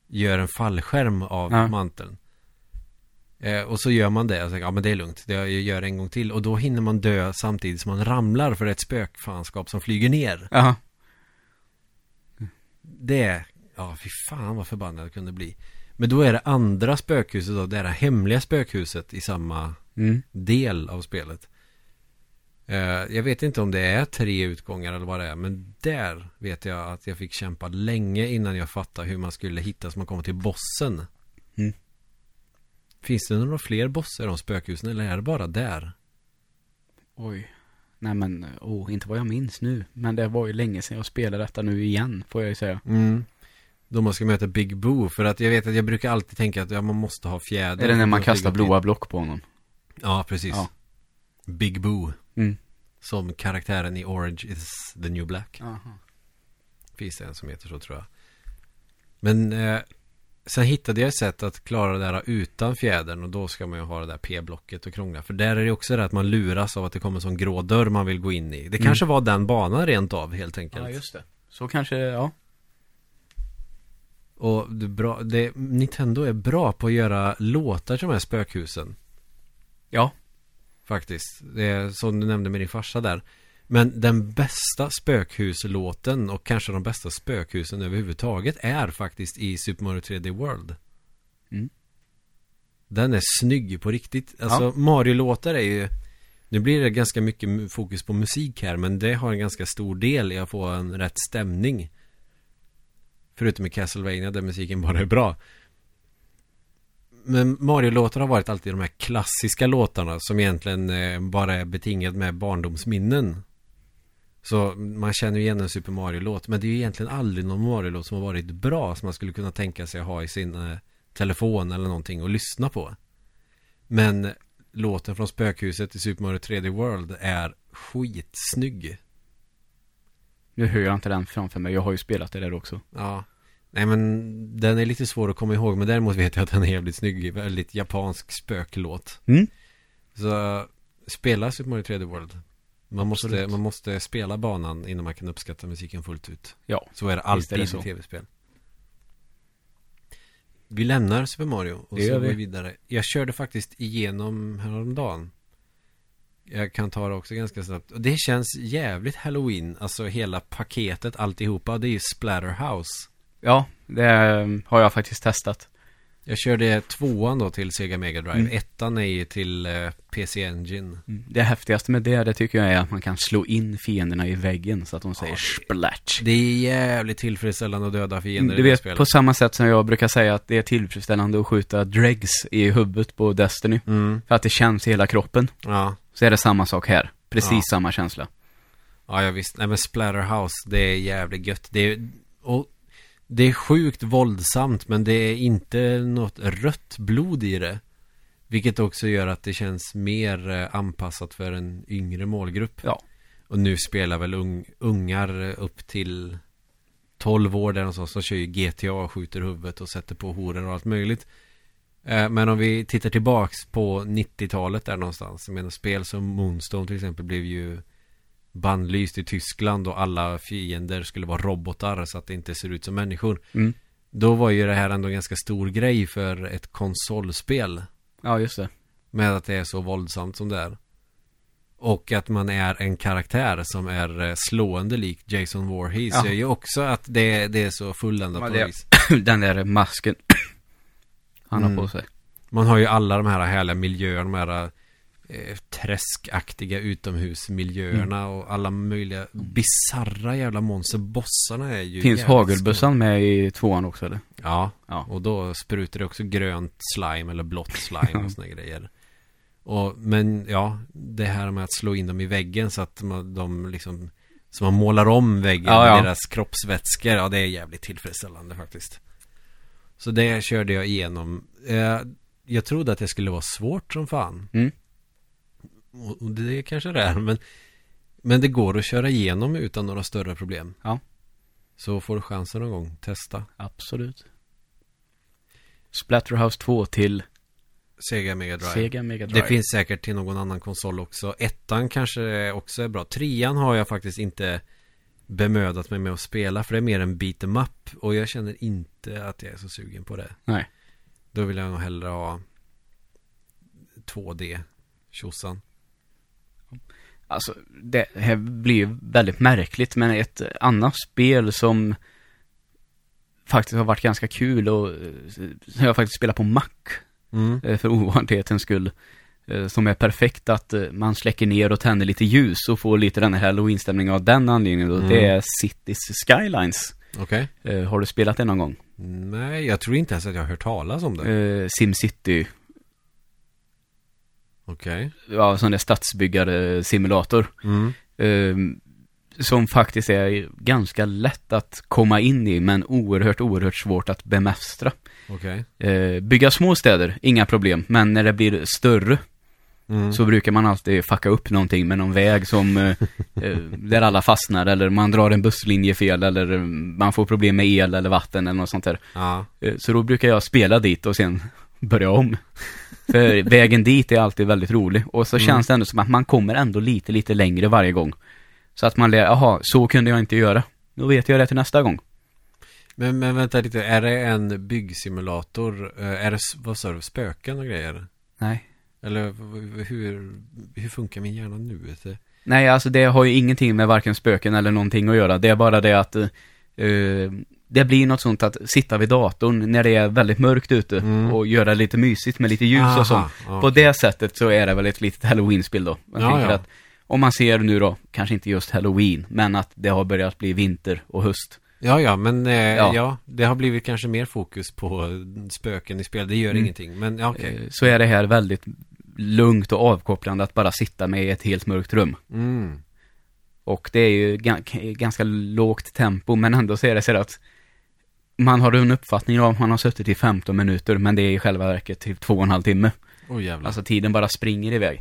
B: gör en fallskärm av
A: Ja.
B: manteln. Eh, och så gör man det. Jag tänker, ja men det är lugnt. Det jag gör en gång till. Och då hinner man dö samtidigt som man ramlar. För ett spökfanskap som flyger ner.
A: Ja.
B: Det, ja fy fan vad förbannad jag kunde bli. Men då är det andra spökhuset då, det är det hemliga spökhuset i samma
A: Mm.
B: del av spelet. Eh, jag vet inte om det är tre utgångar eller vad det är, men där vet jag att jag fick kämpa länge innan jag fattade hur man skulle hitta så man kommer till bossen.
A: Mm.
B: Finns det några fler bossar om spökhusen eller är det bara där?
A: Oj. Nej men, oh, inte vad jag minns nu. Men det var ju länge sedan jag spelade detta nu igen, får jag ju säga.
B: Mm. Då man ska möta Big Boo, för att jag vet att jag brukar alltid tänka att ja, man måste ha fjäder.
A: Är det när man kastar blåa block på honom?
B: Ja, precis.
A: Ja.
B: Big Boo.
A: Mm.
B: Som karaktären i Orange is the New Black.
A: Aha.
B: Finns det en som heter så tror jag. Men eh, sen hittade jag ett sätt att klara det här utan fjädern och då ska man ju ha det där P-blocket och krångla. För där är det också det att man luras av att det kommer en sån grå dörr man vill gå in i. Det
A: Mm.
B: kanske var den banan rent av helt enkelt.
A: Ja, just det. Så kanske, ja.
B: Och det bra, det, Nintendo är bra på att göra låtar till de här spökhusen.
A: Ja.
B: Faktiskt. Det är som du nämnde med din farsa där. Men den bästa spökhuslåten och kanske de bästa spökhusen överhuvudtaget är faktiskt i Super Mario 3D World.
A: Mm.
B: Den är snygg på riktigt. Alltså
A: Ja.
B: Mario-låtar är ju Nu blir det ganska mycket fokus på musik här men det har en ganska stor del i att få en rätt stämning. Förutom i Castlevania där musiken bara är bra. Men Mario-låtar har varit alltid de här klassiska låtarna som egentligen eh, bara är betingad med barndomsminnen. Så man känner ju igen en Super Mario-låt men det är ju egentligen aldrig någon Mario-låt som har varit bra som man skulle kunna tänka sig ha i sin eh, telefon eller någonting och lyssna på. Men låten från spökhuset i Super Mario 3D World är skitsnygg.
A: Nu hör jag inte den framför mig. Jag har ju spelat det där också.
B: Ja. Nej men den är lite svår att komma ihåg men däremot vet jag att den är jävligt snygg. Väldigt japansk spöklåt.
A: Mm.
B: Så spela Super Mario 3D World. Man måste,
A: Absolut.
B: man måste spela banan innan man kan uppskatta musiken fullt ut.
A: Ja.
B: Så är det alltid i tv-spel. Vi lämnar Super Mario och
A: Det
B: så går vi
A: vi.
B: vidare. Jag körde faktiskt igenom häromdagen. Jag kan ta det också ganska snabbt. Och det känns jävligt halloween. Alltså hela paketet, alltihopa. Det är ju Splatterhouse.
A: Ja, det eh, har jag faktiskt testat.
B: Jag körde tvåan då till Sega Mega Drive.
A: Mm.
B: Ettan är ju till eh, PC Engine.
A: Det häftigaste med det, det tycker jag är att man kan slå in fienderna i väggen så att de säger
B: Ja,
A: splatch.
B: Det är jävligt tillfredsställande att döda fiender
A: Du
B: i det
A: vet,
B: spelet.
A: på samma sätt som jag brukar säga att det är tillfredsställande att skjuta dregs i huvudet på Destiny.
B: Mm,
A: För att det känns i hela kroppen.
B: ja.
A: Så är det samma sak här. Precis
B: Ja.
A: samma känsla.
B: Ja, jag visst. Nej men Splatterhouse, det är jävligt gött. Det är, och det är sjukt våldsamt, men det är inte något rött blod i det. Vilket också gör att det känns mer eh, anpassat för en yngre målgrupp.
A: Ja.
B: Och nu spelar väl ung, ungar eh, upp till 12 år där någonstans. som kör ju GTA och skjuter huvudet och sätter på horor och allt möjligt. Eh, Men om vi tittar tillbaks på 90-talet där någonstans. Jag menar spel som Moonstone till exempel blev ju bannlyst i Tyskland och alla fiender skulle vara robotar så att det inte ser ut som människor.
A: Mm.
B: Då var ju det här ändå en ganska stor grej för ett konsolspel.
A: Ja, just det.
B: Med att det är så våldsamt som det är. Och att man är en karaktär som är eh, slående lik Jason Voorhees.
A: Ja.
B: Gör ju också att det, det är så fulländat
A: Ja,
B: på vis.
A: Den där masken han
B: Mm.
A: har på sig.
B: Man har ju alla de här härliga miljöerna, de här eh, träskaktiga utomhusmiljöerna och alla möjliga bisarra jävla monster. Bossarna är ju
A: Finns hagelbössan med i tvåan också eller?
B: Ja,
A: Ja.
B: och då sprutar det också grönt slime eller blått slime och såna grejer. Och, men ja, det här med att slå in dem i väggen så att man, de liksom Så man målar om väggen
A: Ja,
B: med
A: ja.
B: deras kroppsvätskor Ja, det är jävligt tillfredsställande faktiskt Så det körde jag igenom eh, Jag trodde att det skulle vara svårt som fan
A: Mm.
B: Och det kanske det är men Men det går att köra igenom utan några större problem
A: Ja.
B: Så får du chansen någon gång, testa
A: Absolut. Splatterhouse 2 till
B: Sega Mega Drive
A: Sega Mega Drive.
B: Det finns säkert till någon annan konsol också Ettan kanske också är bra Trean har jag faktiskt inte Bemödat mig med att spela För det är mer en beat em up Och jag känner inte att jag är så sugen på det
A: Nej.
B: Då vill jag nog hellre ha 2D Tjosan
A: Alltså, det här blir ju väldigt märkligt, men ett annat spel som faktiskt har varit ganska kul och eh, som jag faktiskt spelar på Mac
B: Mm.
A: eh, för ovanlighetens skull. eh, Som är perfekt att man släcker ner och tänder lite ljus och får lite den här halloween-stämningen av den anledningen. Och
B: Mm.
A: Det är Cities Skylines.
B: Okej.
A: Eh, Har du spelat det någon gång?
B: Nej, jag tror inte ens att jag har hört talas om det.
A: SimCity,
B: Okej.
A: ja sån där stadsbyggare-simulator.
B: Mm.
A: eh, Som faktiskt är ganska lätt att komma in i men oerhört, oerhört svårt att bemästra.
B: Okej.
A: Eh, Bygga små städer, inga problem. Men när det blir större
B: Mm.
A: så brukar man alltid fucka upp någonting med någon väg som eh, eh, där alla fastnar eller man drar en busslinje fel eller eh, man får problem med el eller vatten eller något sånt där.
B: Ja.
A: Eh, så då brukar jag spela dit och sen börja om. För vägen dit är alltid väldigt rolig och så
B: Mm.
A: känns det ändå som att man kommer ändå lite, lite längre varje gång. Så att man lär, jaha, så kunde jag inte göra. Då vet jag det till nästa gång.
B: Men, men vänta lite, är det en byggsimulator? Eh, Är det, vad sa du, spöken och grejer?
A: Nej.
B: Eller hur, hur funkar min hjärna nu? Du?
A: Nej, alltså det har ju ingenting med varken spöken eller någonting att göra. Det är bara det att eh, det blir något sånt att sitta vid datorn när det är väldigt mörkt ute
B: Mm.
A: och göra lite mysigt med lite ljus
B: Aha,
A: och sånt.
B: ja.
A: På det sättet så är det väl ett litet halloween-spel då. Jag
B: Ja,
A: tänker
B: ja.
A: att om man ser nu då, kanske inte just halloween, men att det har börjat bli vinter och höst.
B: Ja, ja, men eh, ja.
A: Ja.
B: det har blivit kanske mer fokus på spöken i spel. Det gör
A: Mm.
B: ingenting. Men ja, okej.
A: Eh, Så är det här väldigt lugnt och avkopplande att bara sitta med i ett helt mörkt rum.
B: Mm.
A: Och det är ju ga- ganska lågt tempo, men ändå så är det så att man har en uppfattning om man har suttit i 15 minuter, men det är i själva verket typ två och en halv timme.
B: Jävlar.
A: Alltså tiden bara springer iväg.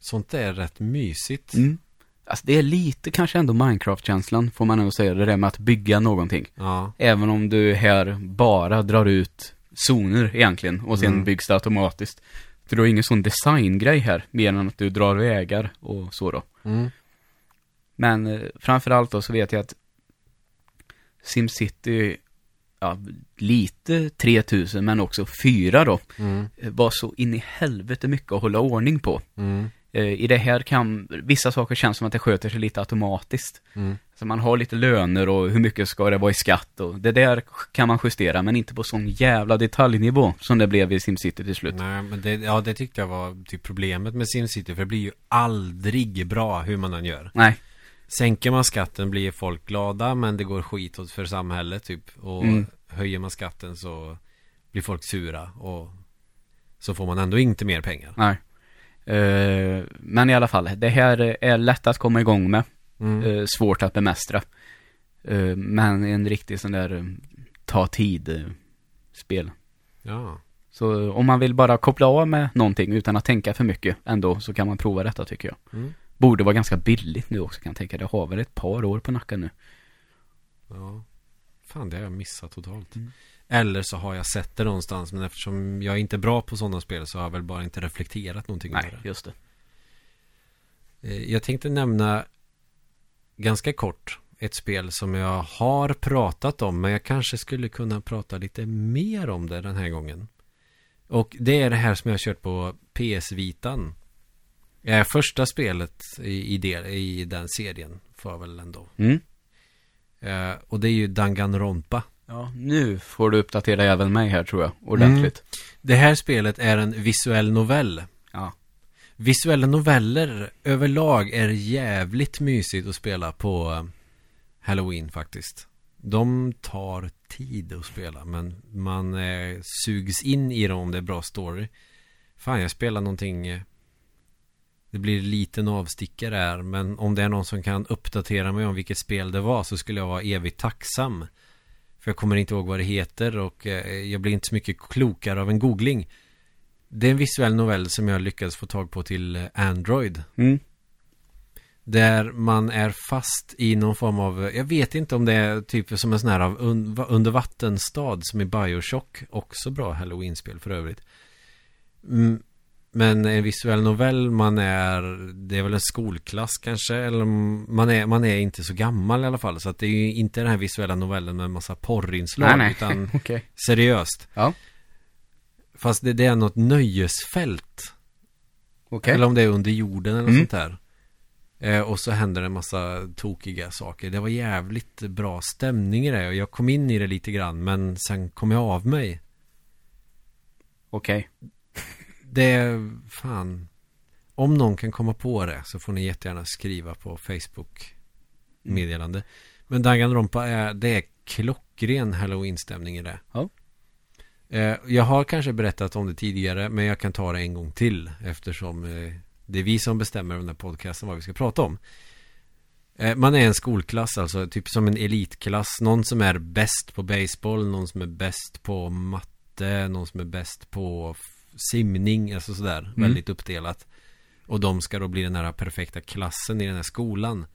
B: Sånt är rätt mysigt.
A: Mm. Alltså det är lite kanske ändå Minecraft-känslan, får man nog säga, det där med att bygga någonting.
B: Ja.
A: Även om du här bara drar ut zoner egentligen, och sen
B: Mm.
A: byggs det automatiskt. För du har ingen sån designgrej här, mer än att du drar vägar och så då.
B: Mm.
A: Men eh, framförallt då så vet jag att SimCity, ja, lite 3000 men också 4 då,
B: Mm.
A: eh, var så in i helvete mycket att hålla ordning på.
B: Mm.
A: Eh, I det här kan, vissa saker känns som att det sköter sig lite automatiskt.
B: Mm.
A: Så man har lite löner och hur mycket ska det vara i skatt och det där kan man justera men inte på sån jävla detaljnivå som det blev i SimCity till slut.
B: Nej, men det, ja, det tyckte jag var typ problemet med SimCity. För det blir ju aldrig bra hur man än gör.
A: Nej,
B: Sänker man skatten blir folk glada men det går skit åt för samhället typ. Och
A: Mm.
B: höjer man skatten så blir folk sura och så får man ändå inte mer pengar.
A: nej. Eh, men i alla fall, det här är lätt att komma igång med.
B: Mm.
A: eh, svårt att bemästra. Eh, men en riktig sån där eh, ta tid eh, spel.
B: Ja.
A: Så eh, om man vill bara koppla av med någonting utan att tänka för mycket ändå så kan man prova detta tycker jag.
B: Mm.
A: Borde vara ganska billigt nu också kan jag tänka. Det har väl ett par år på nacken nu.
B: ja. Fan, det har jag missat totalt.
A: Mm.
B: Eller så har jag sett det någonstans men eftersom jag är inte bra på sådana spel så har jag väl bara inte reflekterat någonting
A: Nej,
B: över det.
A: just det.
B: Eh, Jag tänkte nämna ganska kort ett spel som jag har pratat om men jag kanske skulle kunna prata lite mer om det den här gången. Och det är det här som jag har kört på PS Vitan. Eh, första spelet i, i, del, i den serien får jag väl ändå.
A: Mm.
B: Eh, och det är ju Danganronpa.
A: Ja, nu får du uppdatera även mig här tror jag, ordentligt.
B: Det här spelet är en visuell novell.
A: Ja.
B: Visuella noveller överlag är jävligt mysigt att spela på eh, Halloween faktiskt. De tar tid att spela men man eh, sugs in i dem om det är bra story. Fan, jag spelar någonting eh, Det blir en liten avstickare här men om det är någon som kan uppdatera mig om vilket spel det var så skulle jag vara evigt tacksam. För jag kommer inte ihåg vad det heter och eh, jag blir inte så mycket klokare av en googling. Det är en visuell novell som jag lyckades få tag på till Android.
A: Mm.
B: Där man är fast i någon form av, jag vet inte om det är typ som en sån här av un, va- undervattenstad som i Bioshock. Också bra Halloween-spel för övrigt. Mm, men en visuell novell, man är, det är väl en skolklass kanske, eller man är, man är inte så gammal i alla fall. Så att det är ju inte den här visuella novellen med en massa porrinslag,
A: Nej, nej.
B: utan
A: Okej.
B: seriöst.
A: Ja.
B: Fast det, det är något nöjesfält.
A: Okej.
B: Eller om det är under jorden eller
A: Mm.
B: sånt där. Eh, och så händer det en massa tokiga saker. Det var jävligt bra stämning i det. Och jag kom in i det lite grann. Men sen kom jag av mig.
A: Okej.
B: Det är fan. Om någon kan komma på det så får ni jättegärna skriva på Facebook meddelande. Men Danganronpa är, det är klockren halloween-stämning i det.
A: Ja.
B: Eh, jag har kanske berättat om det tidigare men jag kan ta det en gång till eftersom eh, det är vi som bestämmer den här podcasten vad vi ska prata om. Eh, man är en skolklass alltså, typ som en elitklass. Någon som är bäst på baseball, någon som är bäst på matte, någon som är bäst på simning, alltså sådär.
A: Mm.
B: Väldigt uppdelat. Och de ska då bli den här perfekta klassen i den här skolan.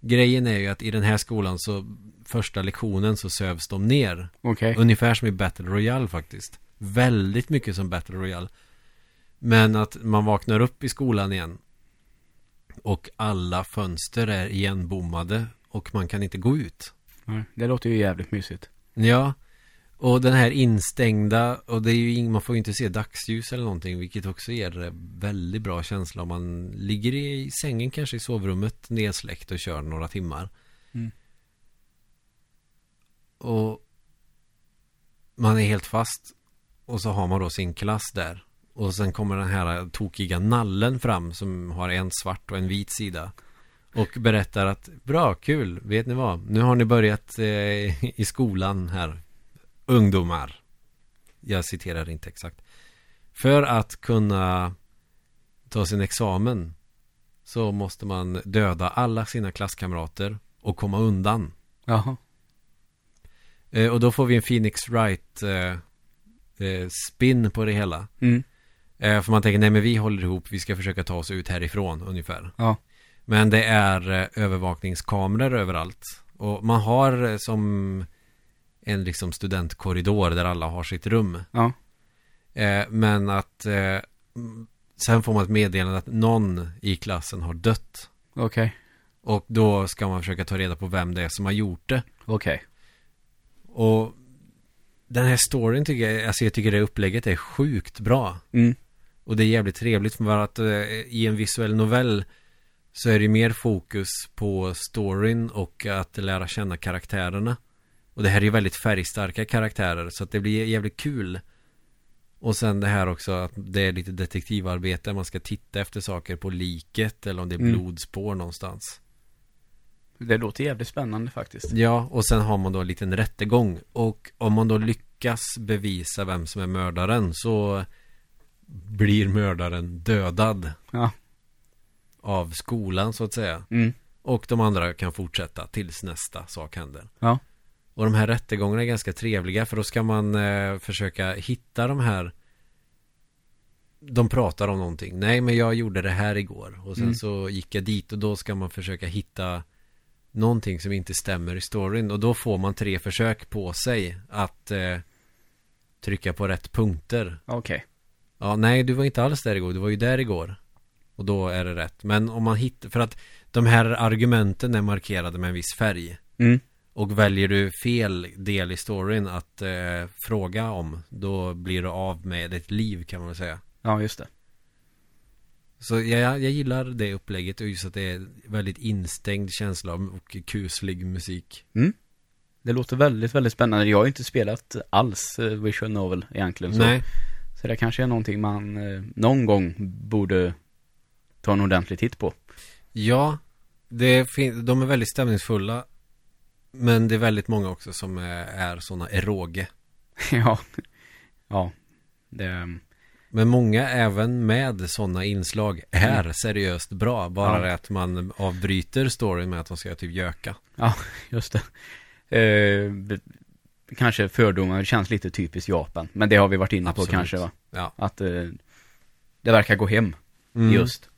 B: Grejen är ju att i den här skolan så första lektionen så sövs de ner.
A: Okej.
B: Ungefär som i Battle Royale faktiskt. Väldigt mycket som Battle Royale. Men att man vaknar upp i skolan igen. Och alla fönster är igenbommade. Och man kan inte gå ut.
A: Nej, Det låter ju jävligt mysigt.
B: Ja. Och den här instängda. Och det är ju ing, man får ju inte se dagsljus eller någonting. Vilket också ger väldigt bra känsla. Om man ligger i sängen kanske i sovrummet nedsläckt och kör några timmar.
A: Mm.
B: Och man är helt fast. Och så har man då sin klass där. Och sen kommer den här tokiga nallen fram som har en svart och en vit sida. Och berättar att bra, kul, vet ni vad? Nu har ni börjat eh, i skolan här. Ungdomar. Jag citerar inte exakt. För att kunna ta sin examen så måste man döda alla sina klasskamrater och komma undan.
A: Jaha.
B: Eh, och då får vi en Phoenix Wright eh, eh, spin på det hela.
A: Mm.
B: Eh, för man tänker, nej men vi håller ihop, vi ska försöka ta oss ut härifrån ungefär.
A: Ja.
B: Men det är övervakningskameror överallt. Och man har som en liksom studentkorridor där alla har sitt rum.
A: Ja.
B: Eh, men att eh, sen får man ett meddelande att någon i klassen har dött.
A: Okej.
B: Och då ska man försöka ta reda på vem det är som har gjort det.
A: Okej.
B: Och den här storyn tycker jag, alltså jag tycker det upplägget är sjukt bra.
A: Mm.
B: Och det är jävligt trevligt för att eh, i en visuell novell så är det mer fokus på storyn och att lära känna karaktärerna. Och det här är ju väldigt färgstarka karaktärer så att det blir jävligt kul. Och sen det här också att det är lite detektivarbete. Man ska titta efter saker på liket eller om det är
A: Mm.
B: blodspår någonstans.
A: Det låter jävligt spännande faktiskt.
B: Ja, och sen har man då en liten rättegång. Och om man då lyckas bevisa vem som är mördaren så blir mördaren dödad
A: Ja.
B: av skolan så att säga.
A: Mm.
B: Och de andra kan fortsätta tills nästa sak händer.
A: Ja.
B: Och de här rättegångarna är ganska trevliga för då ska man eh, försöka hitta de här De pratar om någonting. Nej men jag gjorde det här igår. Och sen
A: Mm.
B: så gick jag dit och då ska man försöka hitta Någonting som inte stämmer i storyn. Och då får man tre försök på sig att eh, Trycka på rätt punkter.
A: Okej.
B: Ja, nej, du var inte alls där igår. Du var ju där igår. Och då är det rätt. Men om man hittar, för att de här argumenten är markerade med en viss färg.
A: Mm.
B: Och väljer du fel del i storyn att eh, fråga om, då blir du av med ett liv kan man väl säga.
A: Ja, just det.
B: Så jag, jag gillar det upplägget och just att det är väldigt instängd känsla och kuslig musik.
A: Det låter väldigt, väldigt spännande. Jag har inte spelat alls eh, Visual Novel egentligen. Så,
B: Nej,
A: så det kanske är någonting man eh, någon gång borde ta en ordentlig titt på.
B: ja, det fin- de är väldigt stämningsfulla. Men det är väldigt många också som är, är sådana eroge.
A: ja. Ja. Det,
B: Men många även med sådana inslag är seriöst bra. Bara
A: Ja.
B: det att man avbryter storyn med att de ska typ göka.
A: just det. Eh, kanske fördomar, känns lite typiskt Japan. Men det har vi varit inne på
B: Absolut.
A: kanske va?
B: Ja.
A: Att eh, det verkar gå hem
B: Mm.
A: just.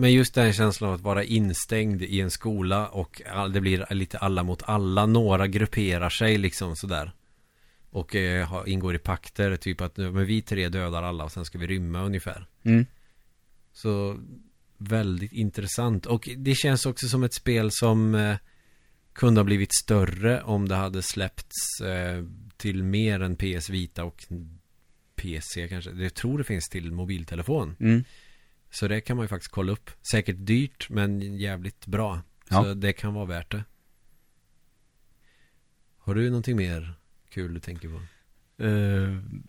B: Men just den känslan av att vara instängd i en skola och all- det blir lite alla mot alla. Några grupperar sig liksom sådär. Och eh, ingår i pakter, typ att nu, men vi tre dödar alla och sen ska vi rymma ungefär.
A: Mm.
B: Så väldigt intressant. Och det känns också som ett spel som eh, kunde ha blivit större om det hade släppts eh, till mer än PS Vita och PC kanske. Jag tror det finns till mobiltelefon.
A: Mm.
B: Så det kan man ju faktiskt kolla upp. Säkert dyrt men jävligt bra.
A: Ja.
B: Så det kan vara värt det. Har du någonting mer kul du tänker på?
A: Mm,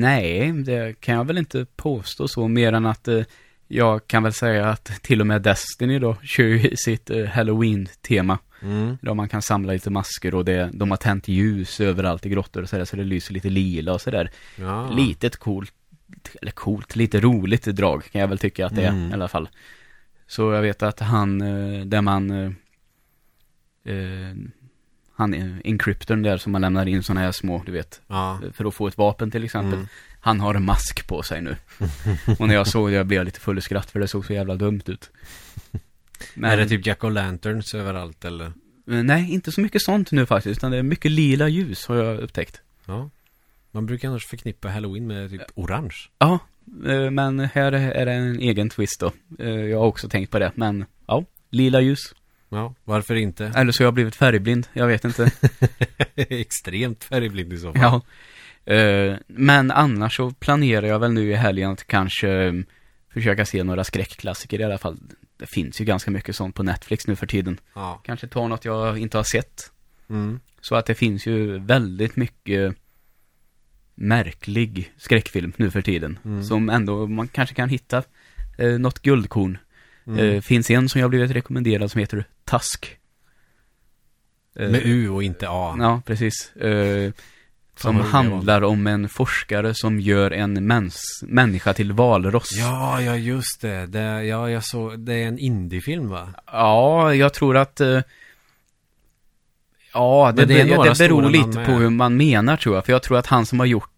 A: nej, det kan jag väl inte påstå så mer än att eh, jag kan väl säga att till och med Destiny då kör ju sitt eh, Halloween-tema.
B: Mm.
A: Där man kan samla lite masker och det, de har tänt ljus överallt i grottor och sådär så det lyser lite lila och sådär.
B: Ja.
A: Litet coolt, eller coolt, lite roligt drag kan jag väl tycka att det är
B: Mm.
A: i alla fall. Så jag vet att han, eh, där man, eh, eh, han är encryptorn där som man lämnar in sådana här små, du vet,
B: Ja.
A: för att få ett vapen till exempel.
B: Mm.
A: Han har mask på sig nu. och när jag såg det jag blev lite full i skratt för det såg så jävla dumt ut. Men,
B: Är det typ Jack Lanterns överallt eller?
A: eh, Nej, inte så mycket sånt nu faktiskt, utan det är mycket lila ljus har jag upptäckt.
B: Ja. Man brukar annars förknippa Halloween med typ orange.
A: Ja, eh, men här är det en egen twist då. Eh, Jag har också tänkt på det, men ja, lila ljus.
B: Ja, varför inte?
A: Eller så har jag blivit färgblind, jag vet inte.
B: Extremt färgblind i så fall.
A: ja. Eh, Men annars så planerar jag väl nu i helgen att kanske eh, försöka se några skräckklassiker i alla fall. Det finns ju ganska mycket sånt på Netflix nu för tiden.
B: Ja.
A: Kanske ta något jag inte har sett.
B: Mm.
A: Så att det finns ju väldigt mycket märklig skräckfilm nu för tiden.
B: Mm.
A: Som ändå man kanske kan hitta eh, något guldkorn.
B: Mm.
A: Eh, finns en som jag blivit rekommenderad som heter Tusk. Eh,
B: Med U och inte A.
A: Ja, precis. Eh, som handlar om en forskare som gör en mäns människa till valross.
B: Ja, ja just det. det ja, jag såg, det är en indiefilm va?
A: Ja, jag tror att... ja, det,
B: det några
A: det beror lite på hur man menar tror jag. För jag tror att han som har gjort...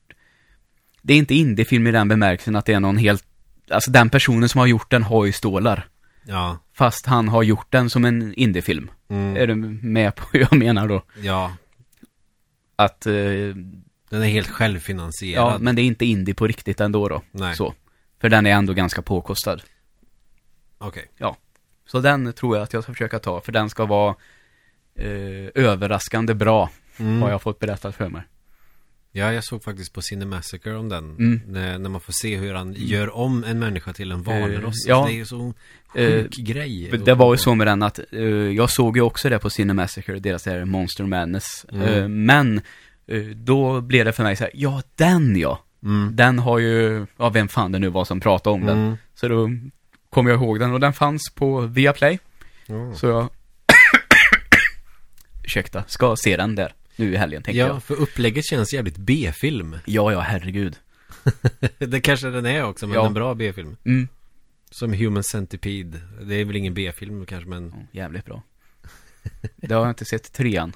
A: Det är inte indiefilm i den bemärkelsen att det är någon helt... Alltså den personen som har gjort den har ju stålar.
B: Ja.
A: Fast han har gjort den som en indiefilm.
B: Mm.
A: Är du med på hur jag menar då?
B: Ja.
A: Att... eh,
B: Den är helt självfinansierad.
A: ja, men det är inte indie på riktigt ändå då.
B: Nej.
A: Så. För den är ändå ganska påkostad.
B: Okej.
A: Så den tror jag att jag ska försöka ta, för den ska vara eh, överraskande bra,
B: Mm.
A: har jag fått berättat för mig.
B: Ja, jag såg faktiskt på Cinemassacre om den.
A: Mm.
B: När, när man får se hur han gör om en människa till en valross.
A: ja.
B: Det är ju så
A: Eh,
B: sjuk grej.
A: Det var ju så med den att, eh, jag såg ju också det på Cinemassacre, deras där Monster Madness.
B: Mm.
A: Eh, men, eh, då blev det för mig så här, ja den ja.
B: Mm.
A: Den har ju, ja vem fan det nu var som pratade om den.
B: Mm.
A: Så då kom jag ihåg den och den fanns på Viaplay.
B: Ja.
A: Så jag, ursäkta, ska se den där nu i helgen tänker
B: Ja,
A: jag.
B: för upplägget känns jävligt B-film.
A: Ja, ja, herregud.
B: det kanske den är också, men
A: Ja.
B: en bra B-film.
A: Mm.
B: Som Human Centipede. Det är väl ingen B-film kanske, men
A: Ja, jävligt bra. Det har jag inte sett trean.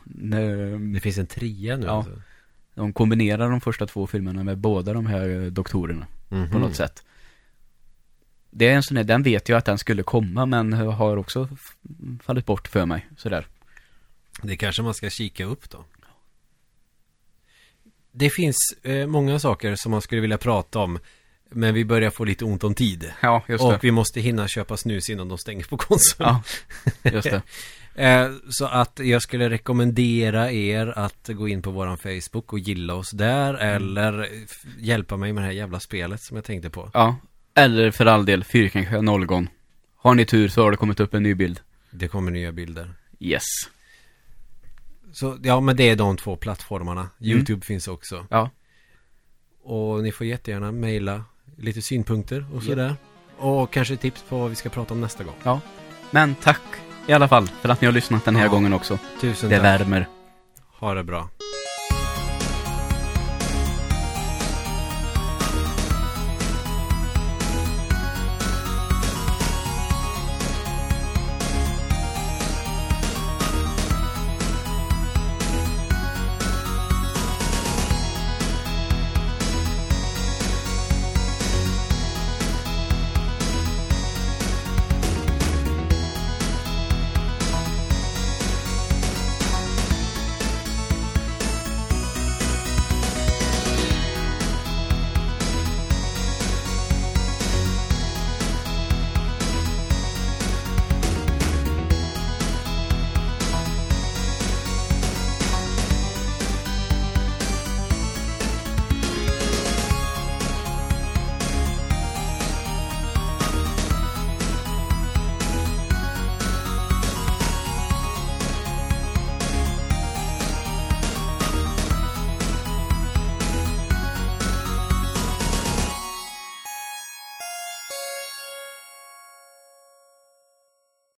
B: Det finns en trea nu.
A: Ja.
B: Alltså.
A: De kombinerar de första två filmerna med båda de här eh, doktorerna
B: Mhm.
A: på något sätt. Det är en sån här, den vet jag att den skulle komma men har också fallit bort för mig, sådär.
B: Det kanske man ska kika upp då. Det finns eh, många saker som man skulle vilja prata om. Men vi börjar få lite ont om tid.
A: Ja, just det.
B: Och vi måste hinna köpa snus innan de stänger på konsolen.
A: Ja, just det.
B: Eh, så att jag skulle rekommendera er att gå in på våran Facebook och gilla oss där.
A: Mm.
B: Eller hjälpa mig med det här jävla spelet som jag tänkte på.
A: Ja. Eller för all del, fyrkantiga nollgon. Har ni tur så har det kommit upp en ny bild.
B: Det kommer nya bilder.
A: Yes.
B: Så ja, men det är de två plattformarna. YouTube finns också.
A: Mm. Ja.
B: Och ni får jättegärna mejla lite synpunkter och sådär. Och kanske tips på vad vi ska prata om nästa gång.
A: Men tack i alla fall för att ni har lyssnat den här
B: Ja.
A: gången också.
B: Tusen
A: Det
B: tack.
A: värmer.
B: Ha det bra.